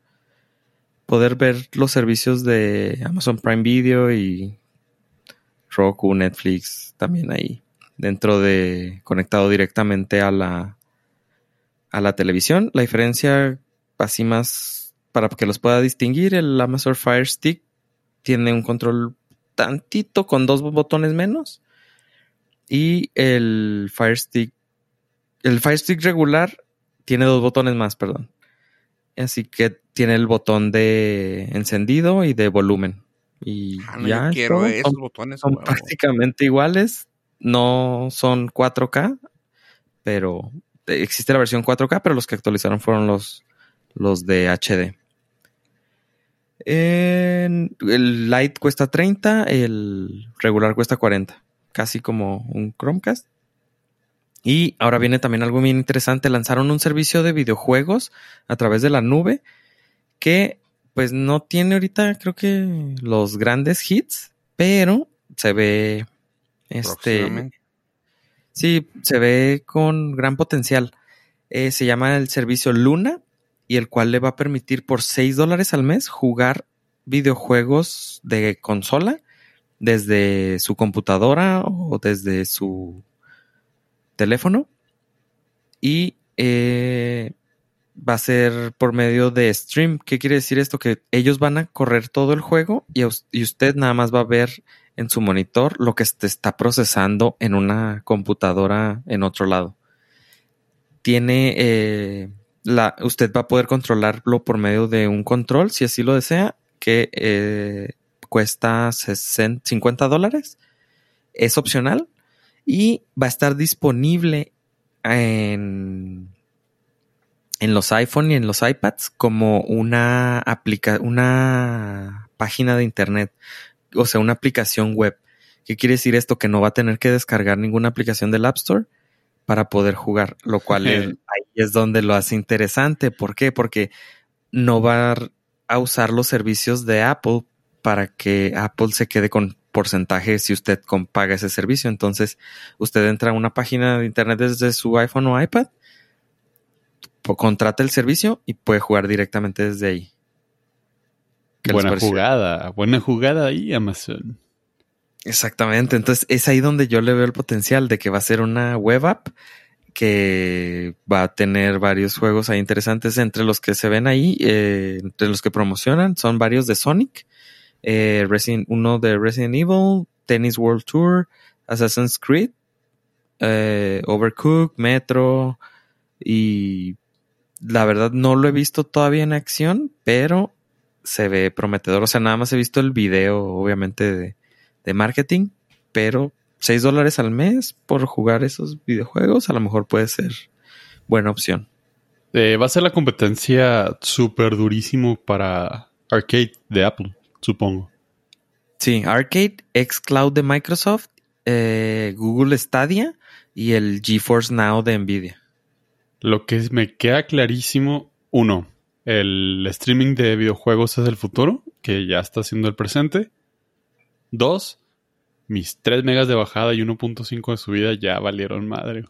poder ver los servicios de Amazon Prime Video y Roku, Netflix, también ahí dentro de conectado directamente a la a la televisión. La diferencia así más para que los pueda distinguir, el Amazon Fire Stick tiene un control tantito con dos botones menos y el Fire Stick el Fire Stick regular tiene dos botones más, perdón. Así que tiene el botón de encendido y de volumen. Y ah, ya quiero esos botones son prácticamente iguales. No son 4K, pero existe la versión 4K, pero los que actualizaron fueron los, los de HD. el Lite cuesta 30, el regular cuesta 40. Casi como un Chromecast. Y ahora viene también algo bien interesante. Lanzaron un servicio de videojuegos a través de la nube que pues no tiene ahorita creo que los grandes hits, pero se ve este sí, se ve con gran potencial. Eh, se llama el servicio Luna y el cual le va a permitir por 6 dólares al mes jugar videojuegos de consola desde su computadora o desde su teléfono y eh, va a ser por medio de stream. ¿Qué quiere decir esto? Que ellos van a correr todo el juego y, usted nada más va a ver en su monitor lo que se está procesando en una computadora en otro lado. Tiene eh, la, usted va a poder controlarlo por medio de un control, si así lo desea, que eh, cuesta 50 dólares. Es opcional y va a estar disponible en, en los iPhone y en los iPads como una aplica una página de internet, o sea, una aplicación web. ¿Qué quiere decir esto? Que no va a tener que descargar ninguna aplicación del App Store para poder jugar, lo cual es, ahí es donde lo hace interesante. ¿Por qué? Porque no va a usar los servicios de Apple para que Apple se quede con porcentaje si usted paga ese servicio. Entonces, usted entra a una página de internet desde su iPhone o iPad, contrata el servicio y puede jugar directamente desde ahí. Buena jugada, buena jugada ahí, Amazon. Exactamente, entonces es ahí donde yo le veo el potencial de que va a ser una web app que va a tener varios juegos ahí interesantes entre los que se ven ahí, eh, entre los que promocionan, son varios de Sonic, eh, uno de Resident Evil, Tennis World Tour, Assassin's Creed, eh, Overcooked, Metro y la verdad no lo he visto todavía en acción, pero se ve prometedor. O sea, nada más he visto el video, obviamente, de, de marketing, pero 6 dólares al mes por jugar esos videojuegos a lo mejor puede ser buena opción. Eh, va a ser la competencia súper durísimo para arcade de Apple supongo. Sí, Arcade, Xcloud de Microsoft, eh, Google Stadia y el GeForce Now de Nvidia. Lo que me queda clarísimo, uno, el streaming de videojuegos es el futuro, que ya está siendo el presente. Dos, mis 3 megas de bajada y 1.5 de subida ya valieron madre.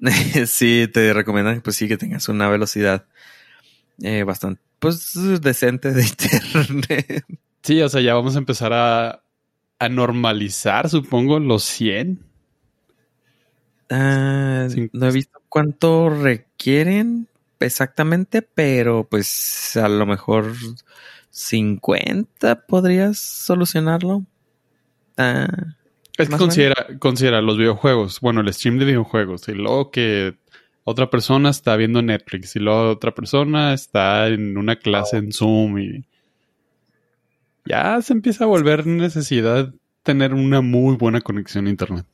*laughs* sí, te recomiendan pues sí que tengas una velocidad eh, bastante pues decente de *laughs* internet. Sí, o sea, ya vamos a empezar a, a normalizar, supongo, los 100. Ah, no he visto cuánto requieren exactamente, pero pues a lo mejor 50 podrías solucionarlo. Ah, es que considera, considera los videojuegos, bueno, el stream de videojuegos, y luego que otra persona está viendo Netflix y luego otra persona está en una clase en Zoom y ya se empieza a volver necesidad tener una muy buena conexión a Internet.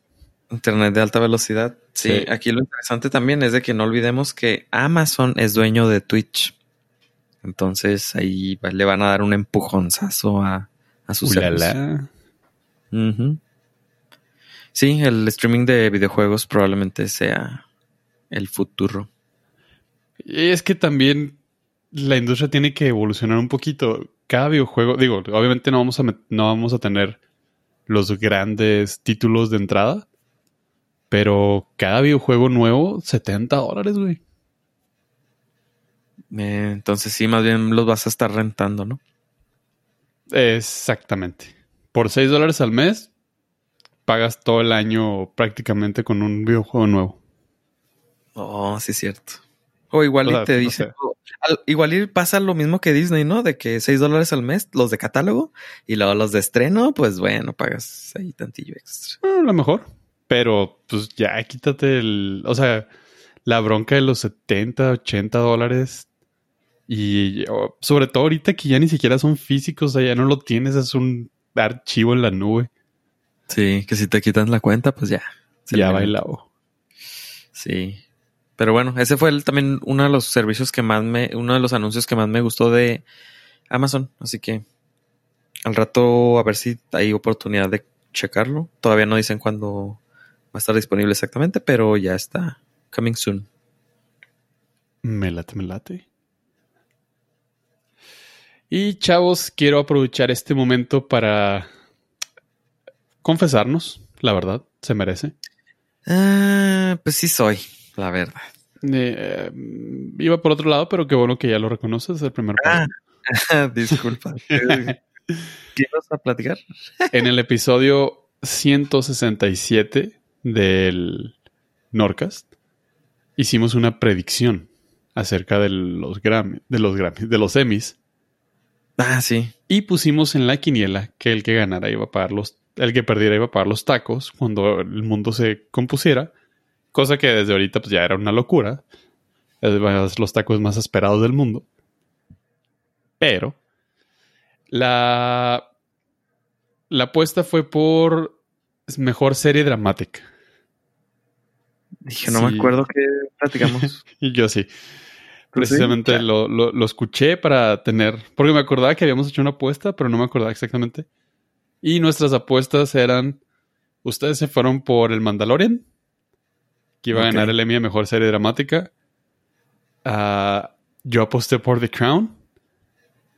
Internet de alta velocidad. Sí, aquí lo interesante también es de que no olvidemos que Amazon es dueño de Twitch. Entonces ahí le van a dar un empujonzazo a, a su servicio. Sí, el streaming de videojuegos probablemente sea el futuro. Y es que también la industria tiene que evolucionar un poquito. Cada videojuego, digo, obviamente no vamos a, no vamos a tener los grandes títulos de entrada, pero cada videojuego nuevo, 70 dólares, güey. Eh, entonces sí, más bien los vas a estar rentando, ¿no? Exactamente. Por 6 dólares al mes, pagas todo el año prácticamente con un videojuego nuevo. Oh, sí, es cierto. O igual te dice, igual y pasa lo mismo que Disney, ¿no? De que 6 dólares al mes, los de catálogo, y luego los de estreno, pues bueno, pagas ahí tantillo extra. A lo mejor. Pero pues ya quítate el, o sea, la bronca de los 70, 80 dólares. Y sobre todo ahorita que ya ni siquiera son físicos, o sea, ya no lo tienes, es un archivo en la nube. Sí, que si te quitan la cuenta, pues ya. Ya bailado. Sí. Pero bueno, ese fue también uno de los servicios que más me, uno de los anuncios que más me gustó de Amazon. Así que al rato a ver si hay oportunidad de checarlo. Todavía no dicen cuándo va a estar disponible exactamente, pero ya está. Coming soon. Me late, me late. Y chavos, quiero aprovechar este momento para confesarnos, la verdad, se merece. Ah, pues sí soy, la verdad. Eh, iba por otro lado, pero qué bueno que ya lo reconoces, el primer paso. Ah, *laughs* disculpa. *laughs* ¿Qué vas a platicar? en el episodio 167 del Norcast, hicimos una predicción acerca de los Grammy, de los Grammy, de los Emmys. Ah, sí. Y pusimos en la quiniela que el que ganara iba a pagar los el que perdiera iba a pagar los tacos cuando el mundo se compusiera, cosa que desde ahorita pues ya era una locura. Es los tacos más esperados del mundo. Pero la, la apuesta fue por mejor serie dramática. Dije, no me acuerdo qué platicamos. y *laughs* yo sí. Precisamente lo, lo, escuché para tener, porque me acordaba que habíamos hecho una apuesta, pero no me acordaba exactamente. Y nuestras apuestas eran, ustedes se fueron por el Mandalorian, que iba a ganar el Emmy a Mejor Serie Dramática. Ah, yo aposté por The Crown.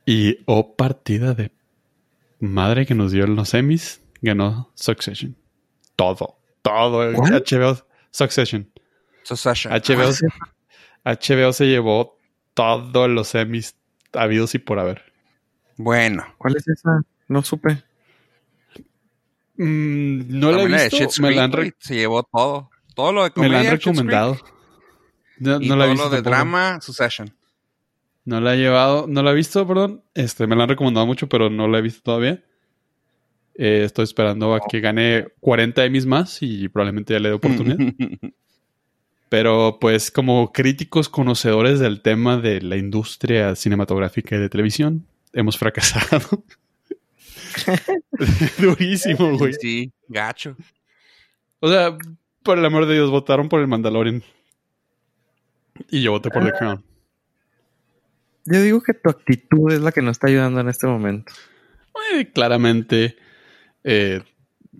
Y, oh, partida de madre que nos dio los Emmys, ganó Succession. Todo, todo. HBO Succession. Succession. HBO, HBO se llevó todos los Emmys habidos y por haber. Bueno. ¿Cuál es esa? No supe. Mm, no la he visto. me la han se llevó todo. Todo lo de comedia, Me la han recomendado. No, y todo lo de drama, Succession. No la he llevado, no la he visto, perdón. Este, me la han recomendado mucho, pero no la he visto todavía. Eh, estoy esperando a que gane 40 Emmys más y probablemente ya le dé oportunidad. *laughs* pero pues como críticos conocedores del tema de la industria cinematográfica y de televisión, hemos fracasado. *laughs* Durísimo, güey. Sí, gacho. O sea, por el amor de Dios, votaron por el Mandalorian. Y yo voté por The Crown. Yo digo que tu actitud es la que nos está ayudando en este momento. claramente. Eh,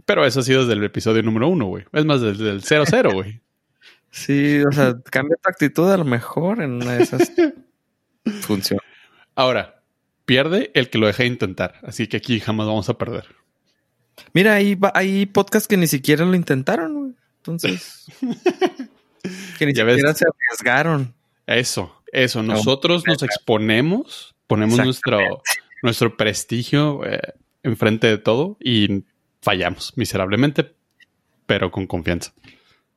pero eso ha sido desde el episodio número uno, güey. Es más, desde el 00, güey. Sí, o sea, *laughs* cambia tu actitud a lo mejor en una de esas *laughs* funciones. Ahora, pierde el que lo deje intentar. Así que aquí jamás vamos a perder. Mira, hay, hay podcasts que ni siquiera lo intentaron, Entonces. *laughs* que ni siquiera se arriesgaron. Eso, eso. Nosotros nos exponemos, ponemos nuestro, nuestro prestigio eh, enfrente de todo y fallamos miserablemente, pero con confianza.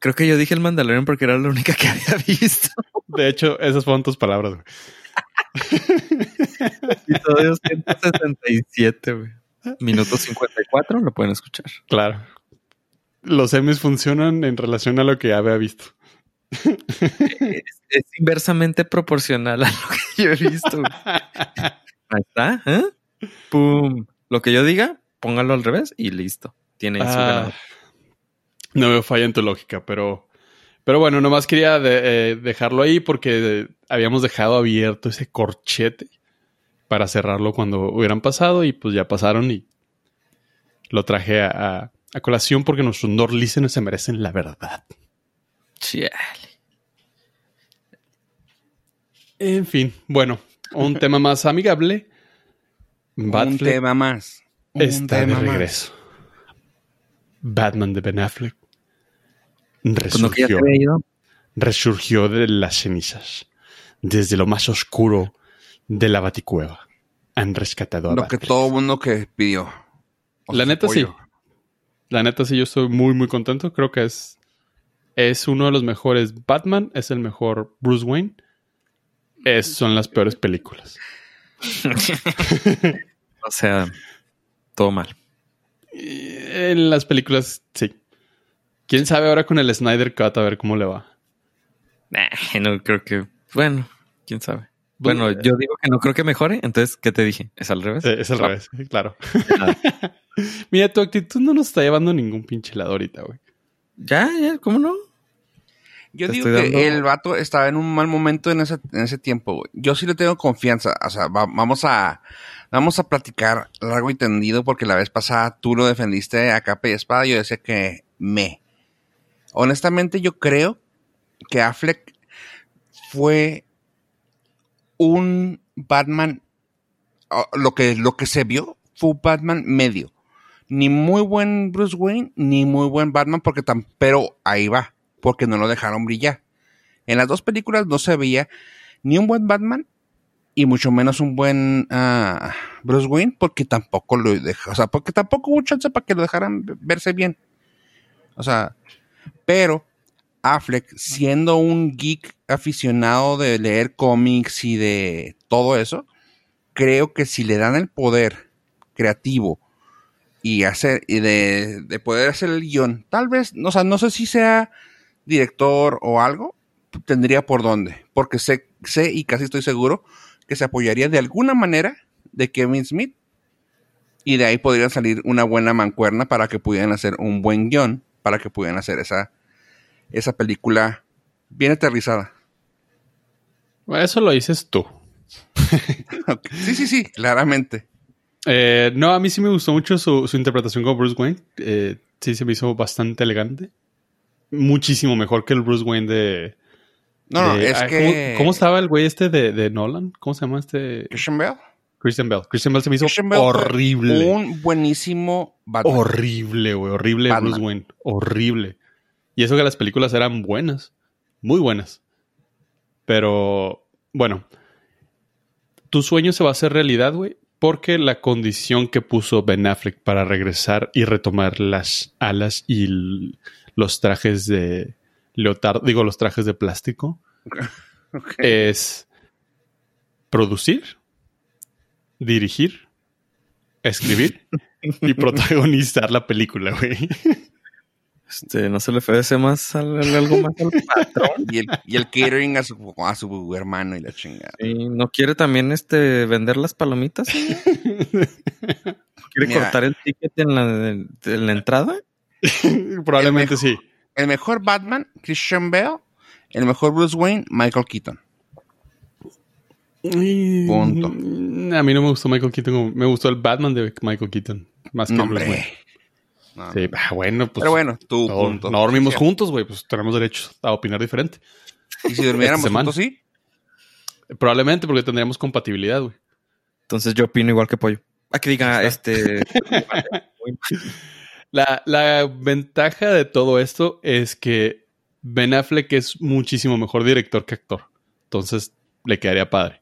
Creo que yo dije el Mandalorian porque era la única que *laughs* había visto. De hecho, esas fueron tus palabras. Güey. *laughs* Episodio 167, güey. Minuto 54, lo pueden escuchar. Claro. Los M's funcionan en relación a lo que había visto. Es, inversamente proporcional a lo que yo he visto. Ahí está. ¿eh? Pum. Lo que yo diga, póngalo al revés y listo. Tiene su ah. No veo falla en tu lógica, pero pero bueno, nomás quería eh, dejarlo ahí porque habíamos dejado abierto ese corchete para cerrarlo cuando hubieran pasado y pues ya pasaron y lo traje a, colación porque nuestros no se merecen la verdad. Chale. En fin, bueno, un tema más amigable. un tema más. está de regreso. Batman de Ben Affleck resurgió, resurgió de las cenizas desde lo más oscuro de la Baticueva han rescatado a Lo que todo mundo que pidió. la neta sí. La neta sí, yo estoy muy, muy contento. Creo que es, es uno de los mejores Batman, es el mejor Bruce Wayne. Es, son las peores películas. *laughs* o sea, todo mal. En las películas, sí. ¿Quién sabe ahora con el Snyder Cut a ver cómo le va? no creo que. Bueno, quién sabe. Bueno, eh, yo digo que no creo que mejore, entonces, ¿qué te dije? ¿Es al revés? es al revés, claro. *laughs* Mira, tu actitud no nos está llevando a ningún pinche lado ahorita, güey. Ya, ya, ¿cómo no? Yo digo que el vato estaba en un mal momento en ese, en ese tiempo, güey. Yo sí le tengo confianza. O sea, vamos a vamos a platicar largo y tendido porque la vez pasada tú lo defendiste a capa y espada. Yo decía que me. Honestamente, yo creo que Affleck fue un Batman, lo que, lo que se vio fue un Batman medio. Ni muy buen Bruce Wayne, ni muy buen Batman, porque tan, pero ahí va, porque no lo dejaron brillar. En las dos películas no se veía ni un buen Batman y mucho menos un buen ah, Bruce Wayne, porque tampoco lo dejó, o sea, porque tampoco hubo chance para que lo dejaran verse bien. O sea, pero Affleck, siendo un geek aficionado de leer cómics y de todo eso, creo que si le dan el poder creativo y hacer y de, poder hacer el guion, tal vez, o sea, no sé si sea director o algo, tendría por dónde, porque sé, sé y casi estoy seguro que se apoyaría de alguna manera de Kevin Smith y de ahí podría salir una buena mancuerna para que pudieran hacer un buen guion, para que pudieran hacer esa esa película bien aterrizada. Eso lo dices tú. *laughs* Sí, sí, sí, claramente. Eh, no, a mí sí me gustó mucho su, interpretación como Bruce Wayne. Eh, sí, se me hizo bastante elegante. Muchísimo mejor que el Bruce Wayne de. No, no, es que. ¿cómo, estaba el güey este de, Nolan? ¿Cómo se llama este? Christian Bell. Christian Bell. Christian Bell se me hizo horrible. Un buenísimo Batman. Horrible, güey. Horrible Bruce Wayne. Horrible. Y eso que las películas eran buenas, muy buenas. Pero, bueno, tu sueño se va a hacer realidad, güey, porque la condición que puso Ben Affleck para regresar y retomar las alas y los trajes de leotardo, digo, los trajes de plástico, *laughs* es producir, dirigir, escribir y *laughs* protagonizar la película, güey. Este, no se le ofrece más algo más al patrón. *laughs* y, el, y el catering a su, a su hermano y la chingada. ¿Y no quiere también este vender las palomitas? *laughs* ¿Quiere cortar el ticket en la, en la entrada? Probablemente sí. El mejor Batman, Christian Bale. El mejor Bruce Wayne, Michael Keaton. Punto. A mí no me gustó Michael Keaton. Me gustó el Batman de Michael Keaton. Más que Bruce Wayne. Sí, ah, bueno, pues. Pero bueno, tú, no, punto. No dormimos juntos, güey, pues tenemos derecho a opinar diferente. ¿Y si durmiéramos juntos, sí? Probablemente porque tendríamos compatibilidad, güey. Entonces yo opino igual que Pollo. A que diga, este. *laughs* la, la ventaja de todo esto es que Ben Affleck es muchísimo mejor director que actor. Entonces le quedaría padre.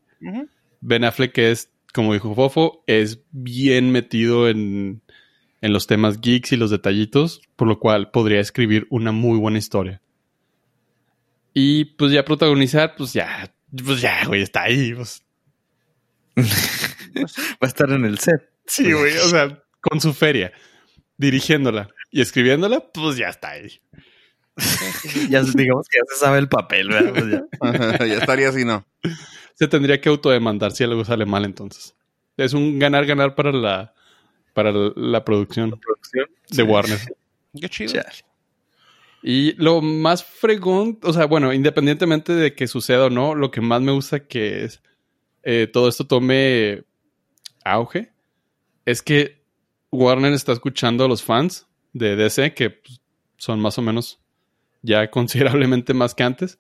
Ben Affleck es, como dijo Fofo, es bien metido en en los temas geeks y los detallitos, por lo cual podría escribir una muy buena historia. Y pues ya protagonizar, pues ya, pues ya, güey, está ahí. Pues. *laughs* Va a estar en el set. Sí, güey, o sea, con su feria, dirigiéndola y escribiéndola, pues ya está ahí. *laughs* ya digamos que ya se sabe el papel, ¿verdad? Pues ya. ya estaría así, ¿no? Se tendría que autodemandar si algo sale mal entonces. Es un ganar-ganar para la, para la producción, de Warner. *laughs* Qué chido. Y lo más fregón, o sea, bueno, independientemente de que suceda o no, lo que más me gusta que es eh, todo esto tome auge es que Warner está escuchando a los fans de DC, que pues, son más o menos ya *laughs* considerablemente más que antes,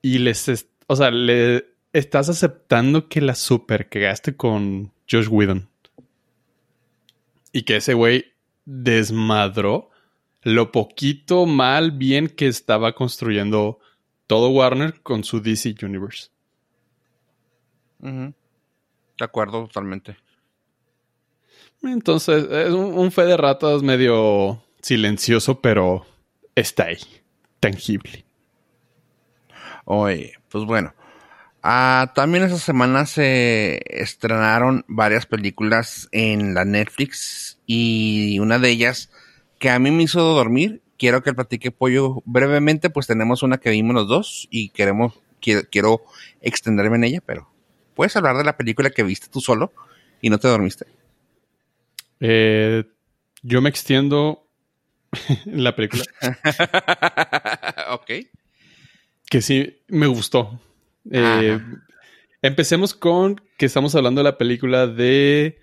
y les, o sea, le estás aceptando que la super cagaste con Josh Whedon y que ese güey desmadró lo poquito mal bien que estaba construyendo todo Warner con su DC Universe. De acuerdo, totalmente. Entonces, es un, fe de ratas medio silencioso, pero está ahí, tangible. Oye, pues bueno. Ah, también esa semana se estrenaron varias películas en la Netflix y una de ellas que a mí me hizo dormir. Quiero que platique pollo brevemente, pues tenemos una que vimos los dos y queremos, quiero extenderme en ella, pero ¿puedes hablar de la película que viste tú solo y no te dormiste? Eh, yo me extiendo *laughs* en la película. *laughs* ok. Que sí, me gustó. Eh, empecemos con que estamos hablando de la película de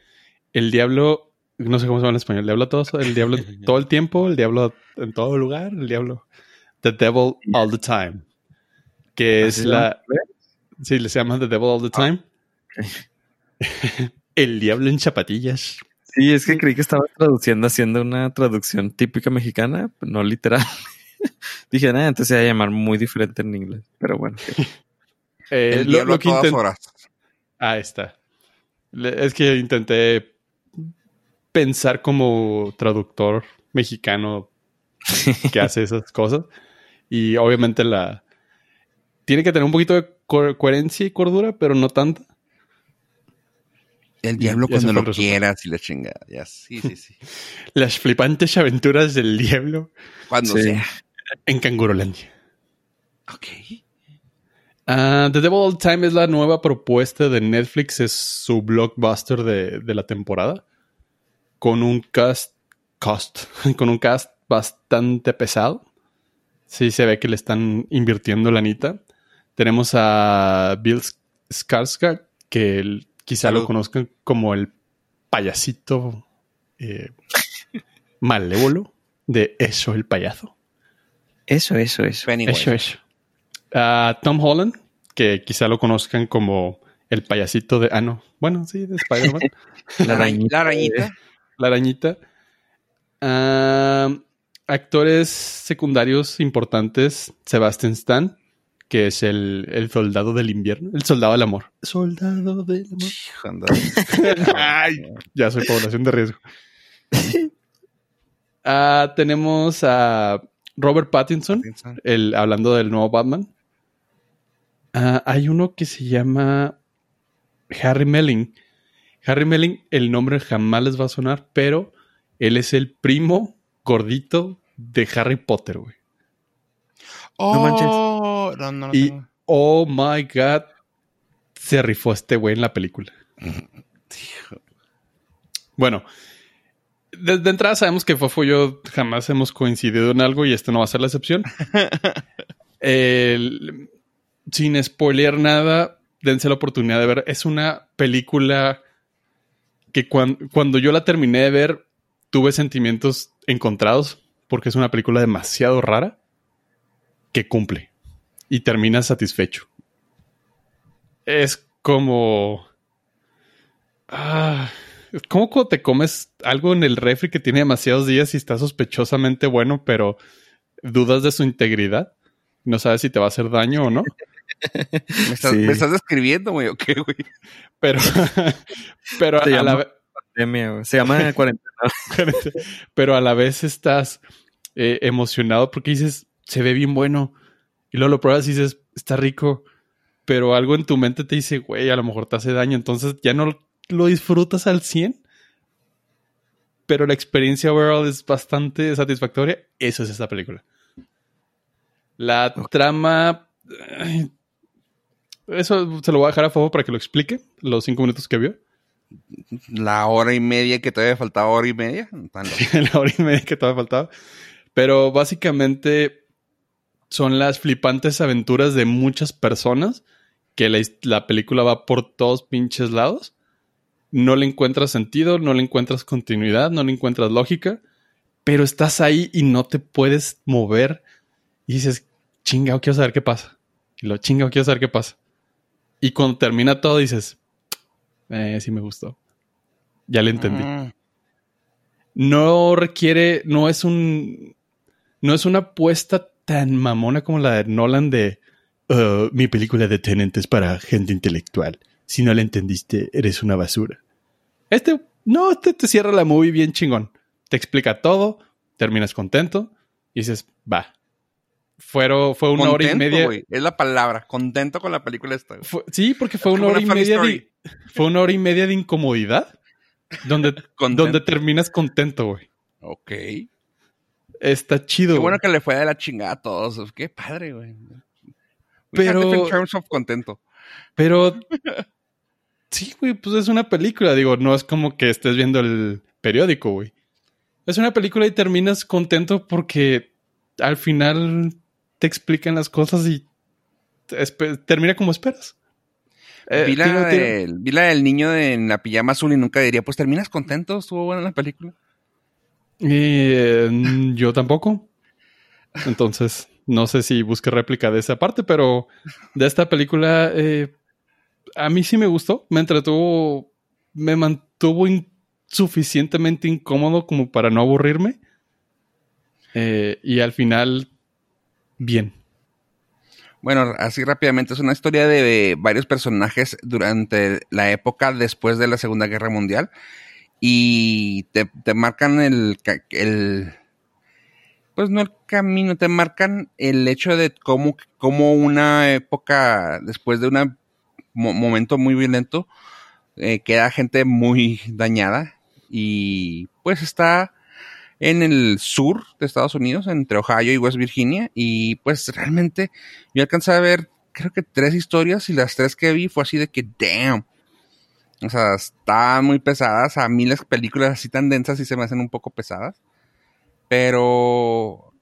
El Diablo. No sé cómo se llama en español. El Diablo todo, el Diablo todo el tiempo, el Diablo en todo lugar, el Diablo. The Devil All the Time. Que es la. Sí, le se llama The Devil All the ah, Time. *laughs* el Diablo en chapatillas. Sí, es que creí que estaba traduciendo, haciendo una traducción típica mexicana, no literal. *laughs* Dije, nada, entonces se va a llamar muy diferente en inglés, pero bueno. *laughs* eh, lo, lo, que todas horas. Ahí está. Es que intenté pensar como traductor mexicano que hace *laughs* esas cosas. Y obviamente la... Tiene que tener un poquito de coherencia y cordura, pero no tanta. El diablo cuando lo quieras y la chingada. Ya, sí, sí, sí. *laughs* Las flipantes aventuras del diablo. Cuando sea. En Cangurolandia. Ok. Uh, The Devil All Time es la nueva propuesta de Netflix. Es su blockbuster de, de la temporada. Con un cast, cast. *laughs* Con un cast bastante pesado. Sí, se ve que le están invirtiendo la anita. Tenemos a Bill Skarsgård, que el Quizá lo conozcan como el payasito eh, malévolo de Eso, el payaso. Eso, eso, eso. Eso, eso. Uh, Tom Holland, que quizá lo conozcan como el payasito de. Ah, no. Bueno, sí, de Spider-Man. *laughs* la arañita. La arañita. La arañita. Ah, actores secundarios importantes: Sebastian Stan, que es el, soldado del invierno, el soldado del amor. Soldado del amor. *laughs* Ay, ya soy población de riesgo. Ah, tenemos a Robert Pattinson, El, hablando del nuevo Batman. Ah, hay uno que se llama Harry Melling. Harry Melling, el nombre jamás les va a sonar, pero él es el primo gordito de Harry Potter, güey. no manches. Oh, y, oh my god, se rifó este güey en la película. *laughs* bueno, desde entrada sabemos que Fofo y yo jamás hemos coincidido en algo y esto no va a ser la excepción. *laughs* sin spoilear nada, dense la oportunidad de ver. Es una película que cuando yo la terminé de ver, tuve sentimientos encontrados porque es una película demasiado rara que cumple y terminas satisfecho. Es como... Ah, es como cuando te comes algo en el refri que tiene demasiados días y está sospechosamente bueno, pero dudas de su integridad. No sabes si te va a hacer daño o no. *laughs* *laughs* ¿Me, estás, describiendo, güey, o qué, güey? Pero, *laughs* pero a, la vez... Se llama *laughs* cuarentena. pero a la vez estás eh, emocionado porque dices, se ve bien bueno. Y luego lo pruebas y dices, está rico, pero algo en tu mente te dice, güey, a lo mejor te hace daño, entonces ya no lo disfrutas al 100. Pero la experiencia overall es bastante satisfactoria. Eso es esta película. La trama. Eso se lo voy a dejar a favor para que lo explique. Los cinco minutos que vio. La hora y media que todavía faltaba, hora y media. *laughs* la hora y media que todavía faltaba. Pero básicamente son las flipantes aventuras de muchas personas que la, película va por todos pinches lados. No le encuentras sentido, no le encuentras continuidad, no le encuentras lógica, pero estás ahí y no te puedes mover y dices, chingao, quiero saber qué pasa. Y lo chingao, quiero saber qué pasa. Y cuando termina todo dices, eh, sí me gustó. Ya le entendí. Mm. No requiere, no es un, no es una apuesta tan mamona como la de Nolan de uh, mi película de Tenant es para gente intelectual. Si no le entendiste, eres una basura. Este, no, este te cierra la movie bien chingón. Te explica todo, terminas contento y dices, va. Fueron, fue una hora y media. Es la palabra, contento con la película esta. sí, porque fue una hora y media de, *laughs* fue una hora y media de incomodidad donde, *laughs* donde terminas contento, güey. Ok. Está chido. Qué bueno que le fue de la chingada a todos. Qué padre, güey. Pero. Terms of contento. Pero. sí, güey, pues es una película. Digo, no es como que estés viendo el periódico, güey. Es una película y terminas contento porque al final te explican las cosas y termina como esperas. Eh, vi, la del, niño en la pijama azul y nunca diría, pues terminas contento, estuvo buena la película. Eh, *laughs* yo tampoco. Entonces, no sé si busque réplica de esa parte, pero de esta película, eh, a mí sí me gustó. Me entretuvo, me mantuvo suficientemente incómodo como para no aburrirme. Eh, y al final, bien. Bueno, así rápidamente, es una historia de varios personajes durante la época después de la Segunda Guerra Mundial y te, marcan el, el, pues no el camino, te marcan el hecho de cómo, cómo una época después de un momento muy violento eh, queda gente muy dañada y pues está en el sur de Estados Unidos, entre Ohio y West Virginia y pues realmente yo alcancé a ver creo que tres historias y las tres que vi fue así de que damn o sea, están muy pesadas. A mí las películas así tan densas y se me hacen un poco pesadas. Pero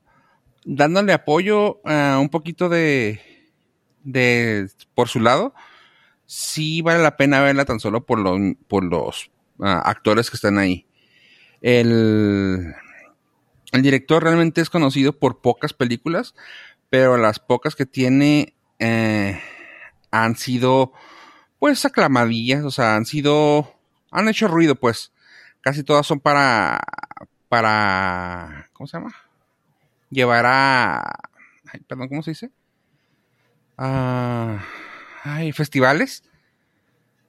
dándole apoyo a un poquito de, de por su lado, sí vale la pena verla tan solo por, los por los ah, actores que están ahí. El, el director realmente es conocido por pocas películas, pero las pocas que tiene eh, han sido pues aclamadillas, o sea, han sido, han hecho ruido, pues. Casi todas son para, para, ¿cómo se llama? Llevar a, ay, perdón, ¿cómo se dice? A, ay, festivales,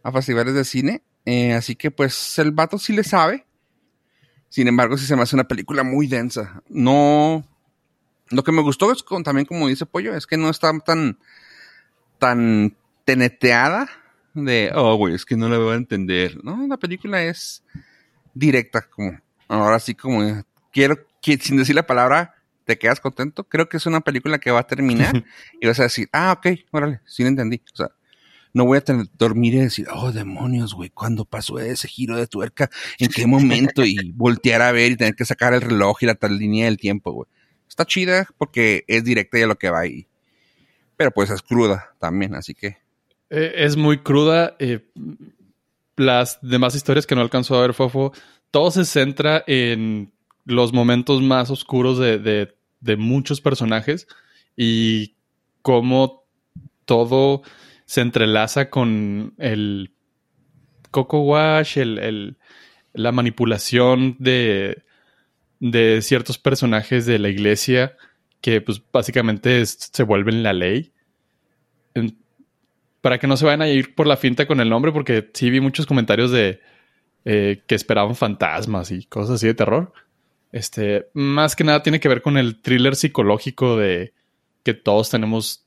a festivales de cine. Eh, así que pues el vato sí le sabe. Sin embargo, sí se me hace una película muy densa. No, lo que me gustó es con, también como dice Pollo, es que no está tan, tan teneteada de, oh, güey, es que no la voy a entender. No, la película es directa, como, ahora sí, como, quiero, que, sin decir la palabra, te quedas contento. Creo que es una película que va a terminar *laughs* y vas a decir, ah, ok, órale, sí lo entendí. O sea, no voy a tener, dormir y decir, oh, demonios, güey, ¿cuándo pasó ese giro de tuerca? ¿En qué momento? Y *laughs* voltear a ver y tener que sacar el reloj y la tal línea del tiempo, güey. Está chida porque es directa y a lo que va ahí. Pero pues es cruda también, así que eh, es muy cruda. Eh, las demás historias que no alcanzó a ver Fofo, todo se centra en los momentos más oscuros de, muchos personajes y cómo todo se entrelaza con el Coco Wash, el, la manipulación de, de ciertos personajes de la iglesia que pues básicamente se vuelven la ley para que no se vayan a ir por la finta con el nombre, porque sí vi muchos comentarios de eh, que esperaban fantasmas y cosas así de terror. Este, más que nada tiene que ver con el thriller psicológico de que todos tenemos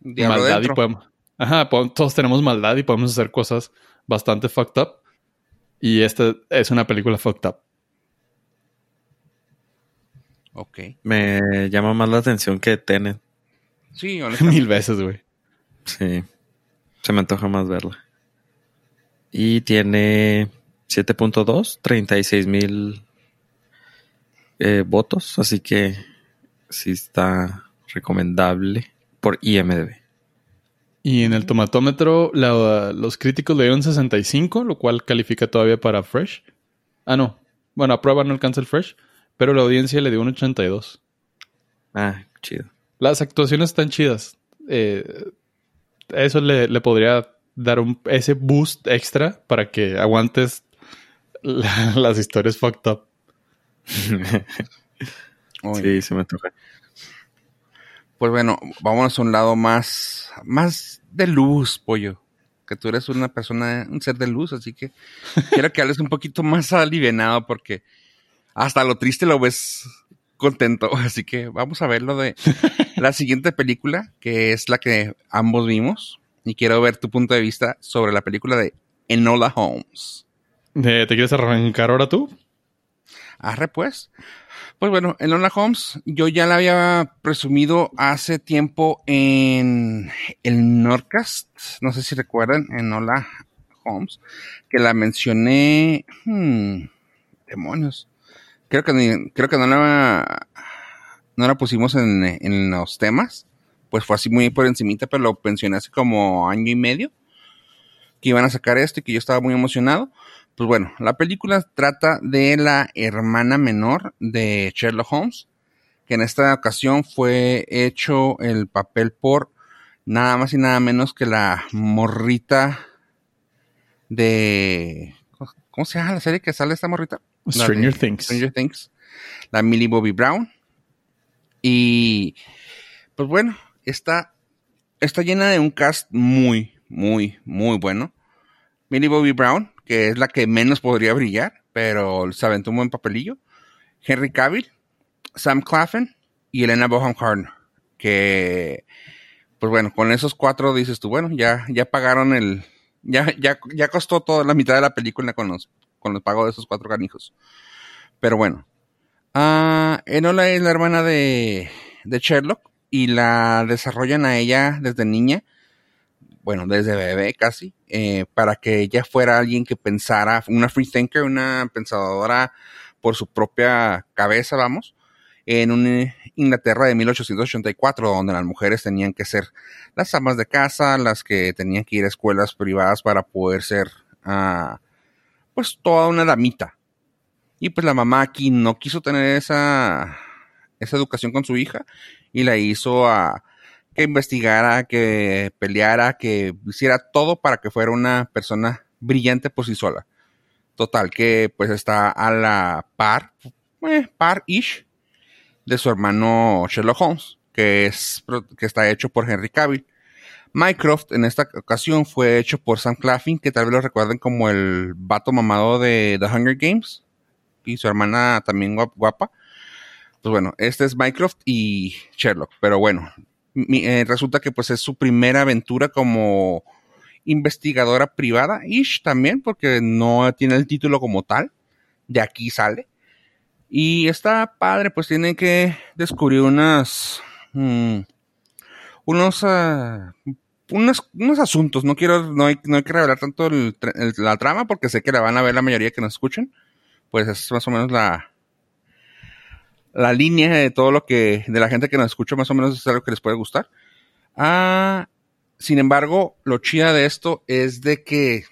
maldad y podemos. Ajá, todos tenemos maldad y podemos hacer cosas bastante fucked up. Y esta es una película fucked up. Ok. Me llama más la atención que Tenet. Sí, *laughs* Mil veces, güey. Sí. Se me antoja más verla. Y tiene 7.2, 36 mil eh, votos, así que sí está recomendable por IMDB. Y en el tomatómetro los críticos le dieron 65, lo cual califica todavía para Fresh. Ah, no. Bueno, a prueba no alcanza el Fresh, pero la audiencia le dio un 82. Ah, chido. Las actuaciones están chidas. Eh, eso le, podría dar un, ese boost extra para que aguantes *laughs* las historias fucked up. *laughs* sí, se me toca. Pues bueno, vámonos a un lado más, más de luz, pollo. que tú eres una persona, un ser de luz, así que *laughs* quiero que hables un poquito más alivianado porque hasta lo triste lo ves contento. *laughs* Así que vamos a ver lo de *laughs* la siguiente película, que es la que ambos vimos. Y quiero ver tu punto de vista sobre la película de Enola Holmes. ¿Te quieres arrancar ahora tú? Arre, pues. Pues bueno, Enola Holmes, yo ya la había presumido hace tiempo en el Nordcast. No sé si recuerdan, Enola Holmes, que la mencioné. Hmm, demonios. Creo que, creo que no la, no la pusimos en, en los temas. Pues fue así muy por encimita, pero lo mencioné hace como año y medio. Que iban a sacar esto y que yo estaba muy emocionado. Pues bueno, la película trata de la hermana menor de Sherlock Holmes, que en esta ocasión fue hecho el papel por nada más y nada menos que la morrita de... ¿Cómo se llama la serie que sale esta morrita? Stranger Things. Stranger Things. La Millie Bobby Brown. Y pues bueno, está, está llena de un cast muy, muy, muy bueno. Millie Bobby Brown, que es la que menos podría brillar, pero se aventó un buen papelillo. Henry Cavill, Sam Claflin y Elena Boham Carter, que pues bueno, con esos cuatro dices tú, bueno, ya, ya pagaron el, ya, ya, ya costó toda la mitad de la película con los con los pagos de esos cuatro canijos. Pero bueno. Uh, Enola es la hermana de, de Sherlock y la desarrollan a ella desde niña, bueno, desde bebé casi, eh, para que ella fuera alguien que pensara, una free thinker, una pensadora por su propia cabeza, vamos, en una Inglaterra de 1884, donde las mujeres tenían que ser las amas de casa, las que tenían que ir a escuelas privadas para poder ser uh, pues toda una damita. Y pues la mamá aquí no quiso tener esa, esa educación con su hija y la hizo a que investigara, que peleara, que hiciera todo para que fuera una persona brillante por sí sola. Total, que pues está a la par, eh, par-ish, de su hermano Sherlock Holmes, que, es, que está hecho por Henry Cavill. Mycroft en esta ocasión fue hecho por Sam Claflin, que tal vez lo recuerden como el vato mamado de The Hunger Games, y su hermana también guapa. Pues bueno, este es Mycroft y Sherlock, pero bueno, eh, resulta que pues es su primera aventura como investigadora privada, ish también, porque no tiene el título como tal, de aquí sale. Y está padre, pues tiene que descubrir unas... Mm, unos, uh, unos, unos, asuntos. No quiero, no hay, no hay que revelar tanto la trama porque sé que la van a ver la mayoría que nos escuchen. Pues es más o menos la, la línea de todo lo que, de la gente que nos escucha, más o menos es algo que les puede gustar. Ah, sin embargo, lo chida de esto es de que,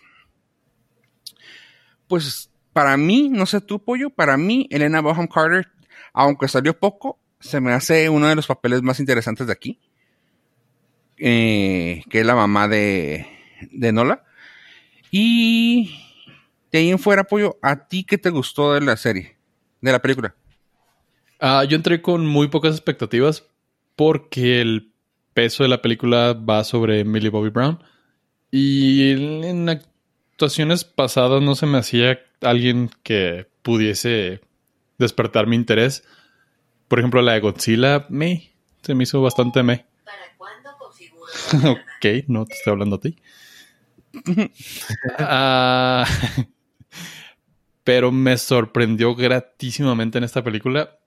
pues, para mí, no sé tú, pollo, para mí, Elena Boham Carter, aunque salió poco, se me hace uno de los papeles más interesantes de aquí. Eh, que es la mamá de, de Nola. Y de ahí en fuera, Pollo, ¿a ti qué te gustó de la serie? De la película. Uh, yo entré con muy pocas expectativas porque el peso de la película va sobre Millie Bobby Brown. Y en actuaciones pasadas no se me hacía alguien que pudiese despertar mi interés. Por ejemplo, la de Godzilla, me, se me hizo bastante me. *laughs* ok, no te estoy hablando a ti. *laughs* Ah, *laughs* pero me sorprendió gratísimamente en esta película.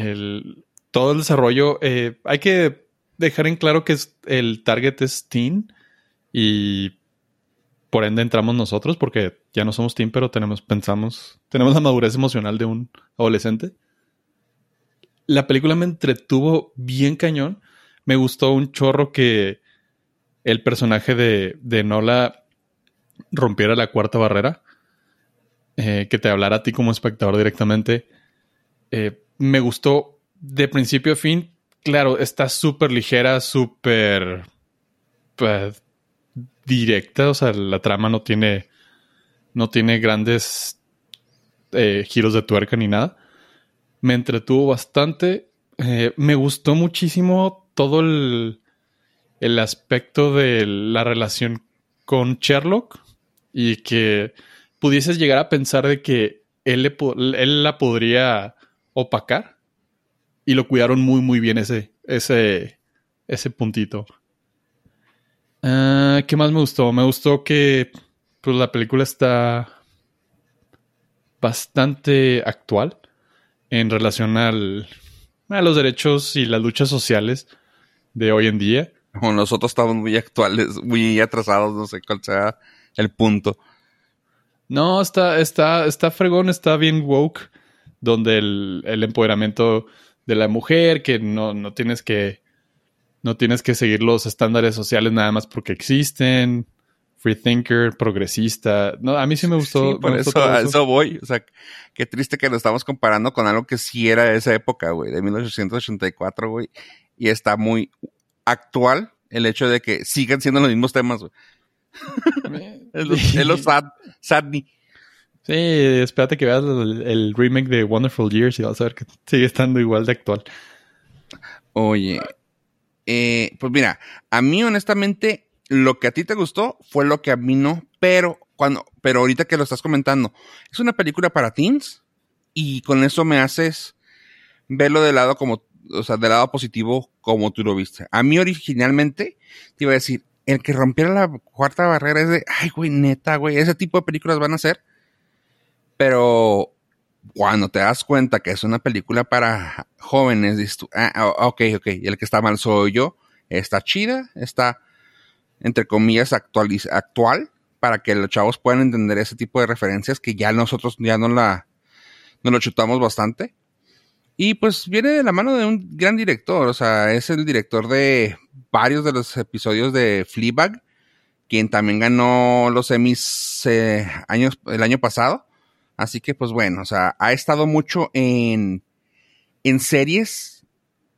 El, todo el desarrollo. Eh, hay que dejar en claro que es, el target es teen y por ende entramos nosotros porque ya no somos teen, pero tenemos, pensamos, tenemos la madurez emocional de un adolescente. La película me entretuvo bien cañón. Me gustó un chorro que el personaje de, de Nola rompiera la cuarta barrera, eh, que te hablara a ti como espectador directamente. Eh, me gustó de principio a fin. Claro, está súper ligera, súper pues, directa. O sea, la trama no tiene, no tiene grandes eh, giros de tuerca ni nada. Me entretuvo bastante. me gustó muchísimo todo el, el aspecto de la relación con Sherlock y que pudieses llegar a pensar de que él, le, él la podría opacar y lo cuidaron muy muy bien ese, ese, ese puntito. Ah, ¿Qué más me gustó? Me gustó que pues, la película está bastante actual en relación al, a los derechos y las luchas sociales de hoy en día. Nosotros estamos muy actuales, muy atrasados, no sé cuál sea el punto. No, está, está, está fregón, está bien woke, donde el, el empoderamiento de la mujer, que no, no tienes que no tienes que seguir los estándares sociales nada más porque existen. Free thinker, progresista. No, a mí sí me gustó. por eso, eso voy. O sea, qué triste que lo estamos comparando con algo que sí era de esa época, güey, de 1884, güey. Y está muy actual el hecho de que sigan siendo los mismos temas, güey. *laughs* es lo, *laughs* sad, sadny. Sí, espérate que veas el, remake de Wonderful Years y vas a ver que sigue estando igual de actual. Oye, eh, pues mira, a mí honestamente lo que a ti te gustó fue lo que a mí no, pero cuando, pero ahorita que lo estás comentando, es una película para teens y con eso me haces verlo de lado como, o sea, del lado positivo como tú lo viste. A mí originalmente te iba a decir, el que rompiera la cuarta barrera es de, ay, güey, neta, güey, ese tipo de películas van a ser. Pero cuando te das cuenta que es una película para jóvenes, dices tú, ah, ah ok, ok, el que está mal soy yo, está chida, está, entre comillas, actual, para que los chavos puedan entender ese tipo de referencias que ya nosotros ya no la, no lo chutamos bastante. Y pues viene de la mano de un gran director, o sea, es el director de varios de los episodios de Fleabag, quien también ganó los Emmys eh, años, el año pasado. Así que, pues bueno, o sea, ha estado mucho en, en series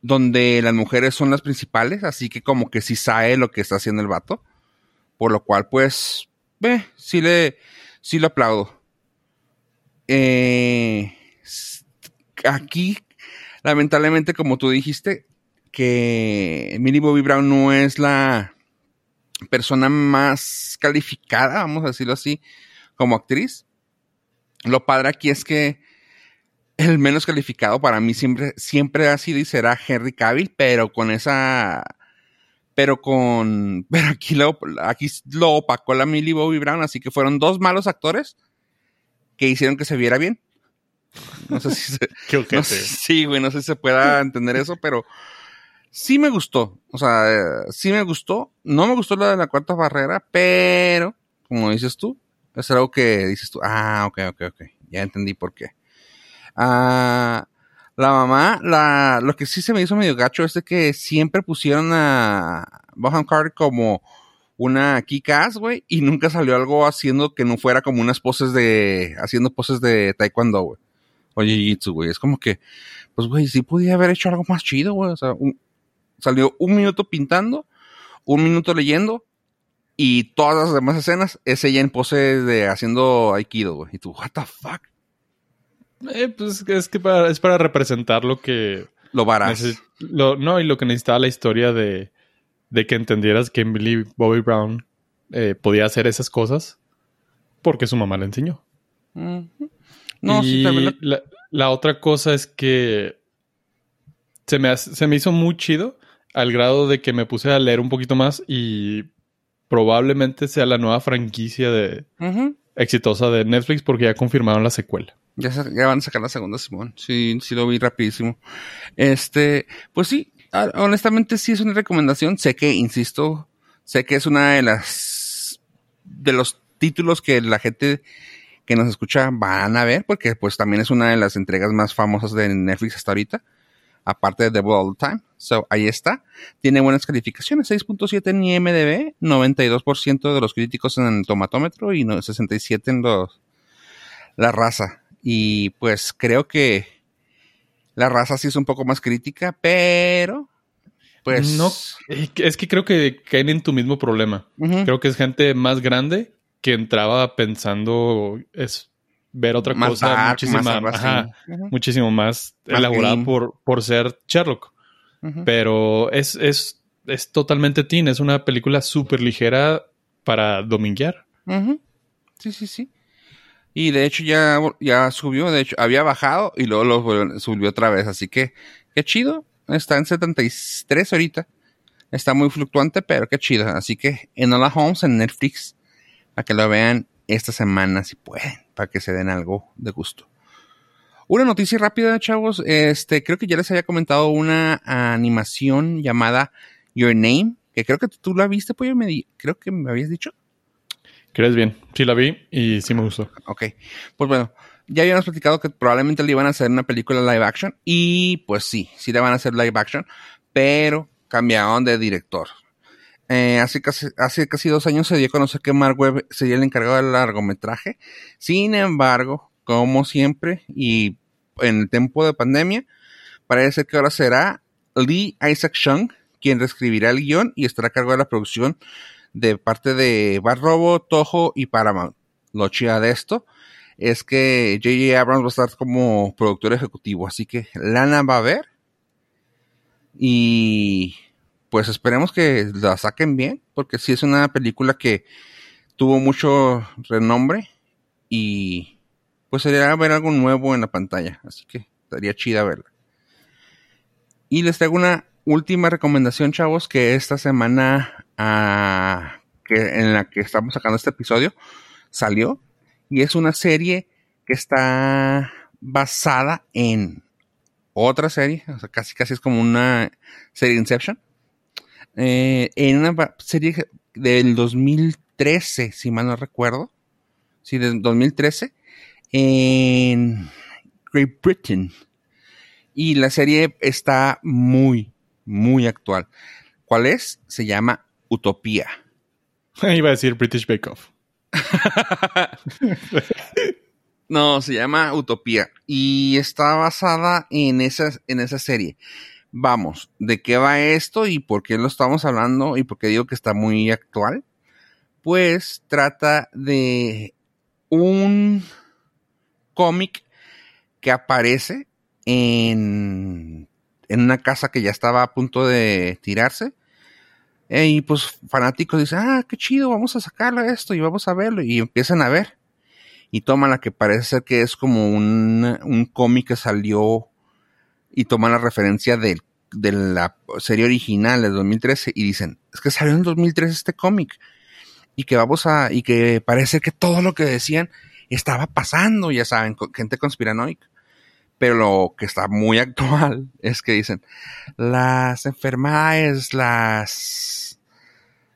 donde las mujeres son las principales, así que como que sí sabe lo que está haciendo el vato. Por lo cual, pues, ve, sí le, sí aplaudo. Eh, aquí, lamentablemente, como tú dijiste, que Millie Bobby Brown no es la persona más calificada, vamos a decirlo así, como actriz. Lo padre aquí es que el menos calificado para mí siempre, siempre ha sido y será Henry Cavill, pero con esa, pero con, *laughs* pero aquí lo, aquí lo opacó la Millie Bobby Brown, así que fueron dos malos actores que hicieron que se viera bien. No sé si se, *laughs* Qué sí, güey, no sé si se pueda entender eso, pero sí me gustó. O sea, sí me gustó. No me gustó la de la cuarta barrera, pero, como dices tú, es algo que dices tú, ah, ok, ok, ok, ya entendí por qué. Ah, la mamá, la, lo que sí se me hizo medio gacho es de que siempre pusieron a Bohan Carter como una kick-ass, güey, y nunca salió algo haciendo que no fuera como unas poses de, haciendo poses de taekwondo, güey. Oye, jiu güey, es como que, pues, güey, sí podía haber hecho algo más chido, güey, o sea, salió un minuto pintando, un minuto leyendo, y todas las demás escenas es ella en pose de haciendo Aikido, güey. Y tú, what the fuck? Eh, pues es que para, es para representar lo que... Lo varas. no, y lo que necesitaba la historia de, de que entendieras que Emily Bobby Brown eh, podía hacer esas cosas porque su mamá le enseñó. No, sí, también la... la, otra cosa es que se me, se me hizo muy chido al grado de que me puse a leer un poquito más y probablemente sea la nueva franquicia de exitosa de Netflix porque ya confirmaron la secuela. Ya, ya, van a sacar la segunda, Simón. Sí, sí lo vi rapidísimo. Este, pues sí, honestamente sí es una recomendación. Sé que, insisto, sé que es una de las, de los títulos que la gente que nos escucha van a ver, porque pues también es una de las entregas más famosas de Netflix hasta ahorita aparte de The All the Time. So, ahí está. Tiene buenas calificaciones, 6.7 en IMDB, 92% de los críticos en el tomatómetro y 67 en los la raza. Y pues creo que la raza sí es un poco más crítica, pero pues no es que creo que caen en tu mismo problema. Creo que es gente más grande que entraba pensando es ver otra cosa muchísimo más elaborada por, por ser Sherlock. Pero es, es, es totalmente teen, es una película súper ligera para dominguear. Sí, sí, sí. Y de hecho ya, ya subió, de hecho había bajado y luego lo subió otra vez. Así que, qué chido. Está en 73 ahorita. Está muy fluctuante, pero qué chido. Así que en Hola Homes en Netflix, para que lo vean esta semana si pueden, para que se den algo de gusto. Una noticia rápida, chavos. Este, creo que ya les había comentado una animación llamada Your Name, que creo que tú la viste, pues yo me creo que me habías dicho. ¿Crees bien? Sí la vi y sí me gustó. Ok. Pues bueno, ya habíamos platicado que probablemente le iban a hacer una película live action y pues sí, sí le van a hacer live action, pero cambiaron de director. Eh, hace, casi, hace casi dos años se dio a conocer que Mark Webb sería el encargado del largometraje. Sin embargo, como siempre, y en el tiempo de pandemia, parece que ahora será Lee Isaac Chung quien reescribirá el guion y estará a cargo de la producción de parte de Bad Robo, Toho y Paramount. Lo chida de esto es que J.J. Abrams va a estar como productor ejecutivo, así que Lana va a ver. Y pues esperemos que la saquen bien, porque sí es una película que tuvo mucho renombre y pues sería ver algo nuevo en la pantalla, así que estaría chida verla. Y les traigo una última recomendación, chavos, que esta semana ah, que, en la que estamos sacando este episodio salió y es una serie que está basada en otra serie, o sea, casi casi es como una serie Inception, eh, en una serie del 2013, si mal no recuerdo, sí, del 2013, en Great Britain. Y la serie está muy, muy actual. ¿Cuál es? Se llama Utopía. *laughs* Iba a decir British Bake Off. *laughs* no, se llama Utopía y está basada en esa, en esa serie. Vamos, ¿de qué va esto y por qué lo estamos hablando y por qué digo que está muy actual? Pues trata de un cómic que aparece en, en una casa que ya estaba a punto de tirarse eh, y pues fanáticos dicen, ah, qué chido, vamos a sacarlo esto y vamos a verlo. Y empiezan a ver. Y toman la que parece ser que es como un, un cómic que salió y toman la referencia de, de la serie original de 2013 y dicen, es que salió en 2013 este cómic. Y que vamos a, y que parece que todo lo que decían estaba pasando, ya saben, gente conspiranoica. Pero lo que está muy *laughs* actual es que dicen, las enfermedades, las...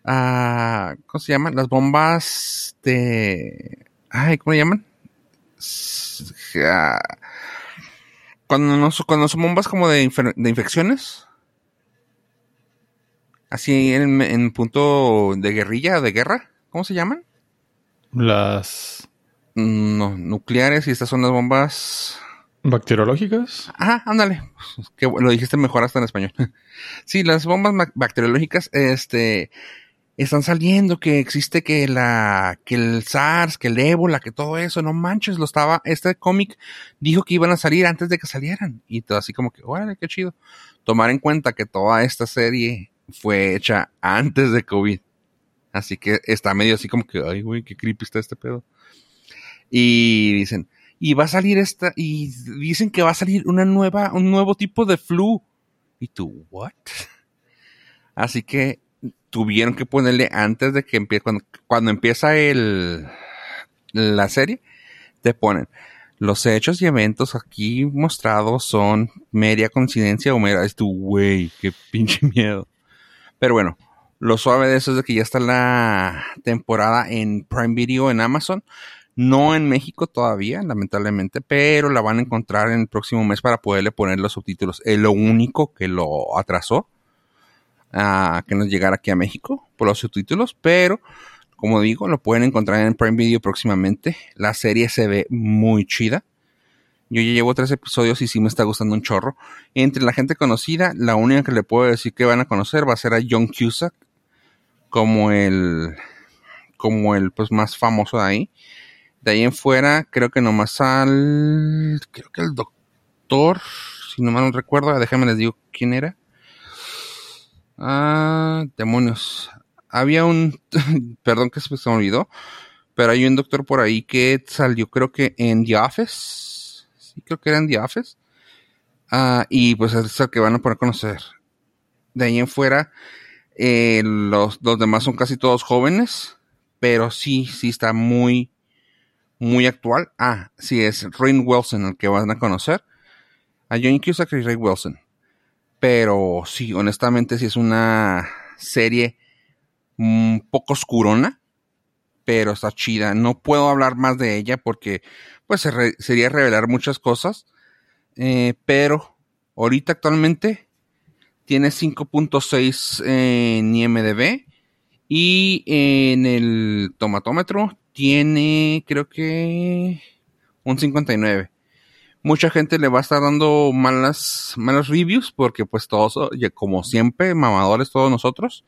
Ah, ¿Cómo se llaman? Las bombas de... Ay, ¿cómo le llaman? Cuando no, cuando son bombas como de, de infecciones. Así en, en punto de guerrilla, de guerra. ¿Cómo se llaman? Las... No, nucleares y estas son las bombas ¿Bacteriológicas? Ajá, ándale. Que lo dijiste mejor hasta en español. *laughs* sí, las bombas bacteriológicas, este, están saliendo, que existe que la, que el SARS, que el ébola, que todo eso, no manches, lo estaba, este cómic dijo que iban a salir antes de que salieran. Y todo así como que, órale, qué chido. Tomar en cuenta que toda esta serie fue hecha antes de COVID. Así que está medio así como que, ay, güey, qué creepy está este pedo. Y dicen, y va a salir esta, y dicen que va a salir una nueva, un nuevo tipo de flu. Y tú, ¿what? *laughs* Así que tuvieron que ponerle antes de que empiece, cuando, empieza el, la serie, te ponen, los hechos y eventos aquí mostrados son media coincidencia o mera, es tu, güey, qué pinche miedo. Pero bueno, lo suave de eso es de que ya está la temporada en Prime Video en Amazon. No en México todavía, lamentablemente, pero la van a encontrar en el próximo mes para poderle poner los subtítulos. Es lo único que lo atrasó a que nos llegara aquí a México por los subtítulos, pero como digo, lo pueden encontrar en Prime Video próximamente. La serie se ve muy chida. Yo ya llevo tres episodios y sí me está gustando un chorro. Entre la gente conocida, la única que le puedo decir que van a conocer va a ser a John Cusack como el como el pues más famoso de ahí. De ahí en fuera, creo que nomás al. Creo que el doctor, si no mal no recuerdo, déjame les digo quién era. Ah, demonios. había un, *laughs* perdón que se me olvidó, pero hay un doctor por ahí que salió creo que en The Office, sí creo que era en The Office, ah, y pues es el que van a poder conocer. De ahí en fuera, eh, los, los demás son casi todos jóvenes, pero sí, sí está muy, muy actual. Ah, sí, es Rain Wilson el que van a conocer. A John Cusack y Ray Wilson. Pero sí, honestamente sí es una serie un poco oscurona, pero está chida. No puedo hablar más de ella porque pues sería revelar muchas cosas. Eh, pero ahorita actualmente tiene 5.6 en IMDB y en el tomatómetro tiene creo que un 59 mucha gente le va a estar dando malas, malas reviews porque pues todos, como siempre, mamadores todos nosotros,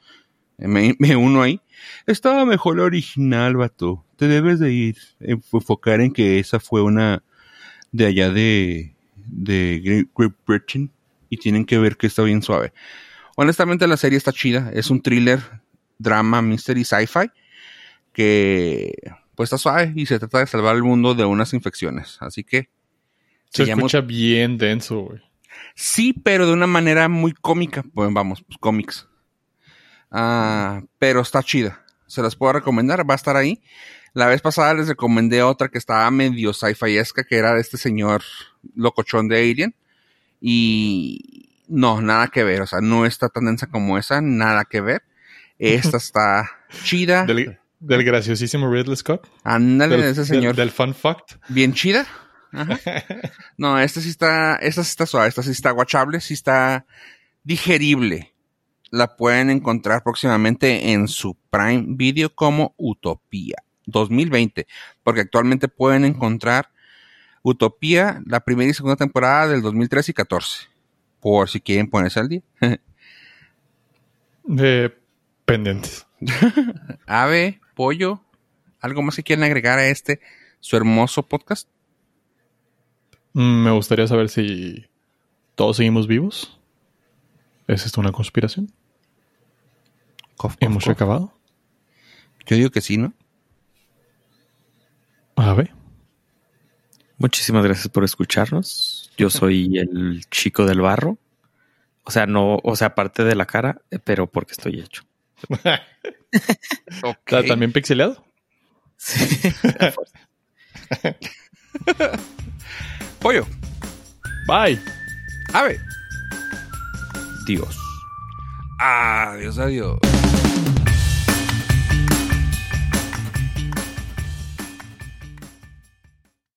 eh, me, uno ahí. Estaba mejor la original, vato. Te debes de ir, enfocar en que esa fue una de allá de, de Great Britain y tienen que ver que está bien suave. Honestamente la serie está chida, es un thriller, drama, mystery, sci-fi que pues está suave y se trata de salvar el mundo de unas infecciones. Así que se, escucha bien denso, güey. Sí, pero de una manera muy cómica. Pues vamos, pues cómics. Ah, pero está chida. Se las puedo recomendar, va a estar ahí. La vez pasada les recomendé otra que estaba medio sci-fi que era de este señor locochón de Alien. Y no, nada que ver. O sea, no está tan densa como esa, nada que ver. Esta *laughs* está chida. Del, graciosísimo Ridley Scott. Ándale, de ese señor. del fun fact. Bien chida. *laughs* No, esta sí está, esta sí está suave, esta sí está guachable, sí está digerible. La pueden encontrar próximamente en su Prime Video como Utopía 2020, porque actualmente pueden encontrar Utopía, la primera y segunda temporada del 2013 y 14, por si quieren ponerse al día. *laughs* De pendientes. *laughs* Ave, pollo, ¿algo más que quieren agregar a este, su hermoso podcast? Mm, me gustaría saber si todos seguimos vivos. ¿Es esto una conspiración? ¿Hemos acabado? Yo digo que sí, ¿no? A ver. Muchísimas gracias por escucharnos. Yo *laughs* soy el chico del barro. O sea, no, o sea, aparte de la cara, eh, pero porque estoy hecho. *laughs* okay. ¿También pixelado? Sí. *laughs* Pollo. Bye. Ave. Dios. Adiós, adiós.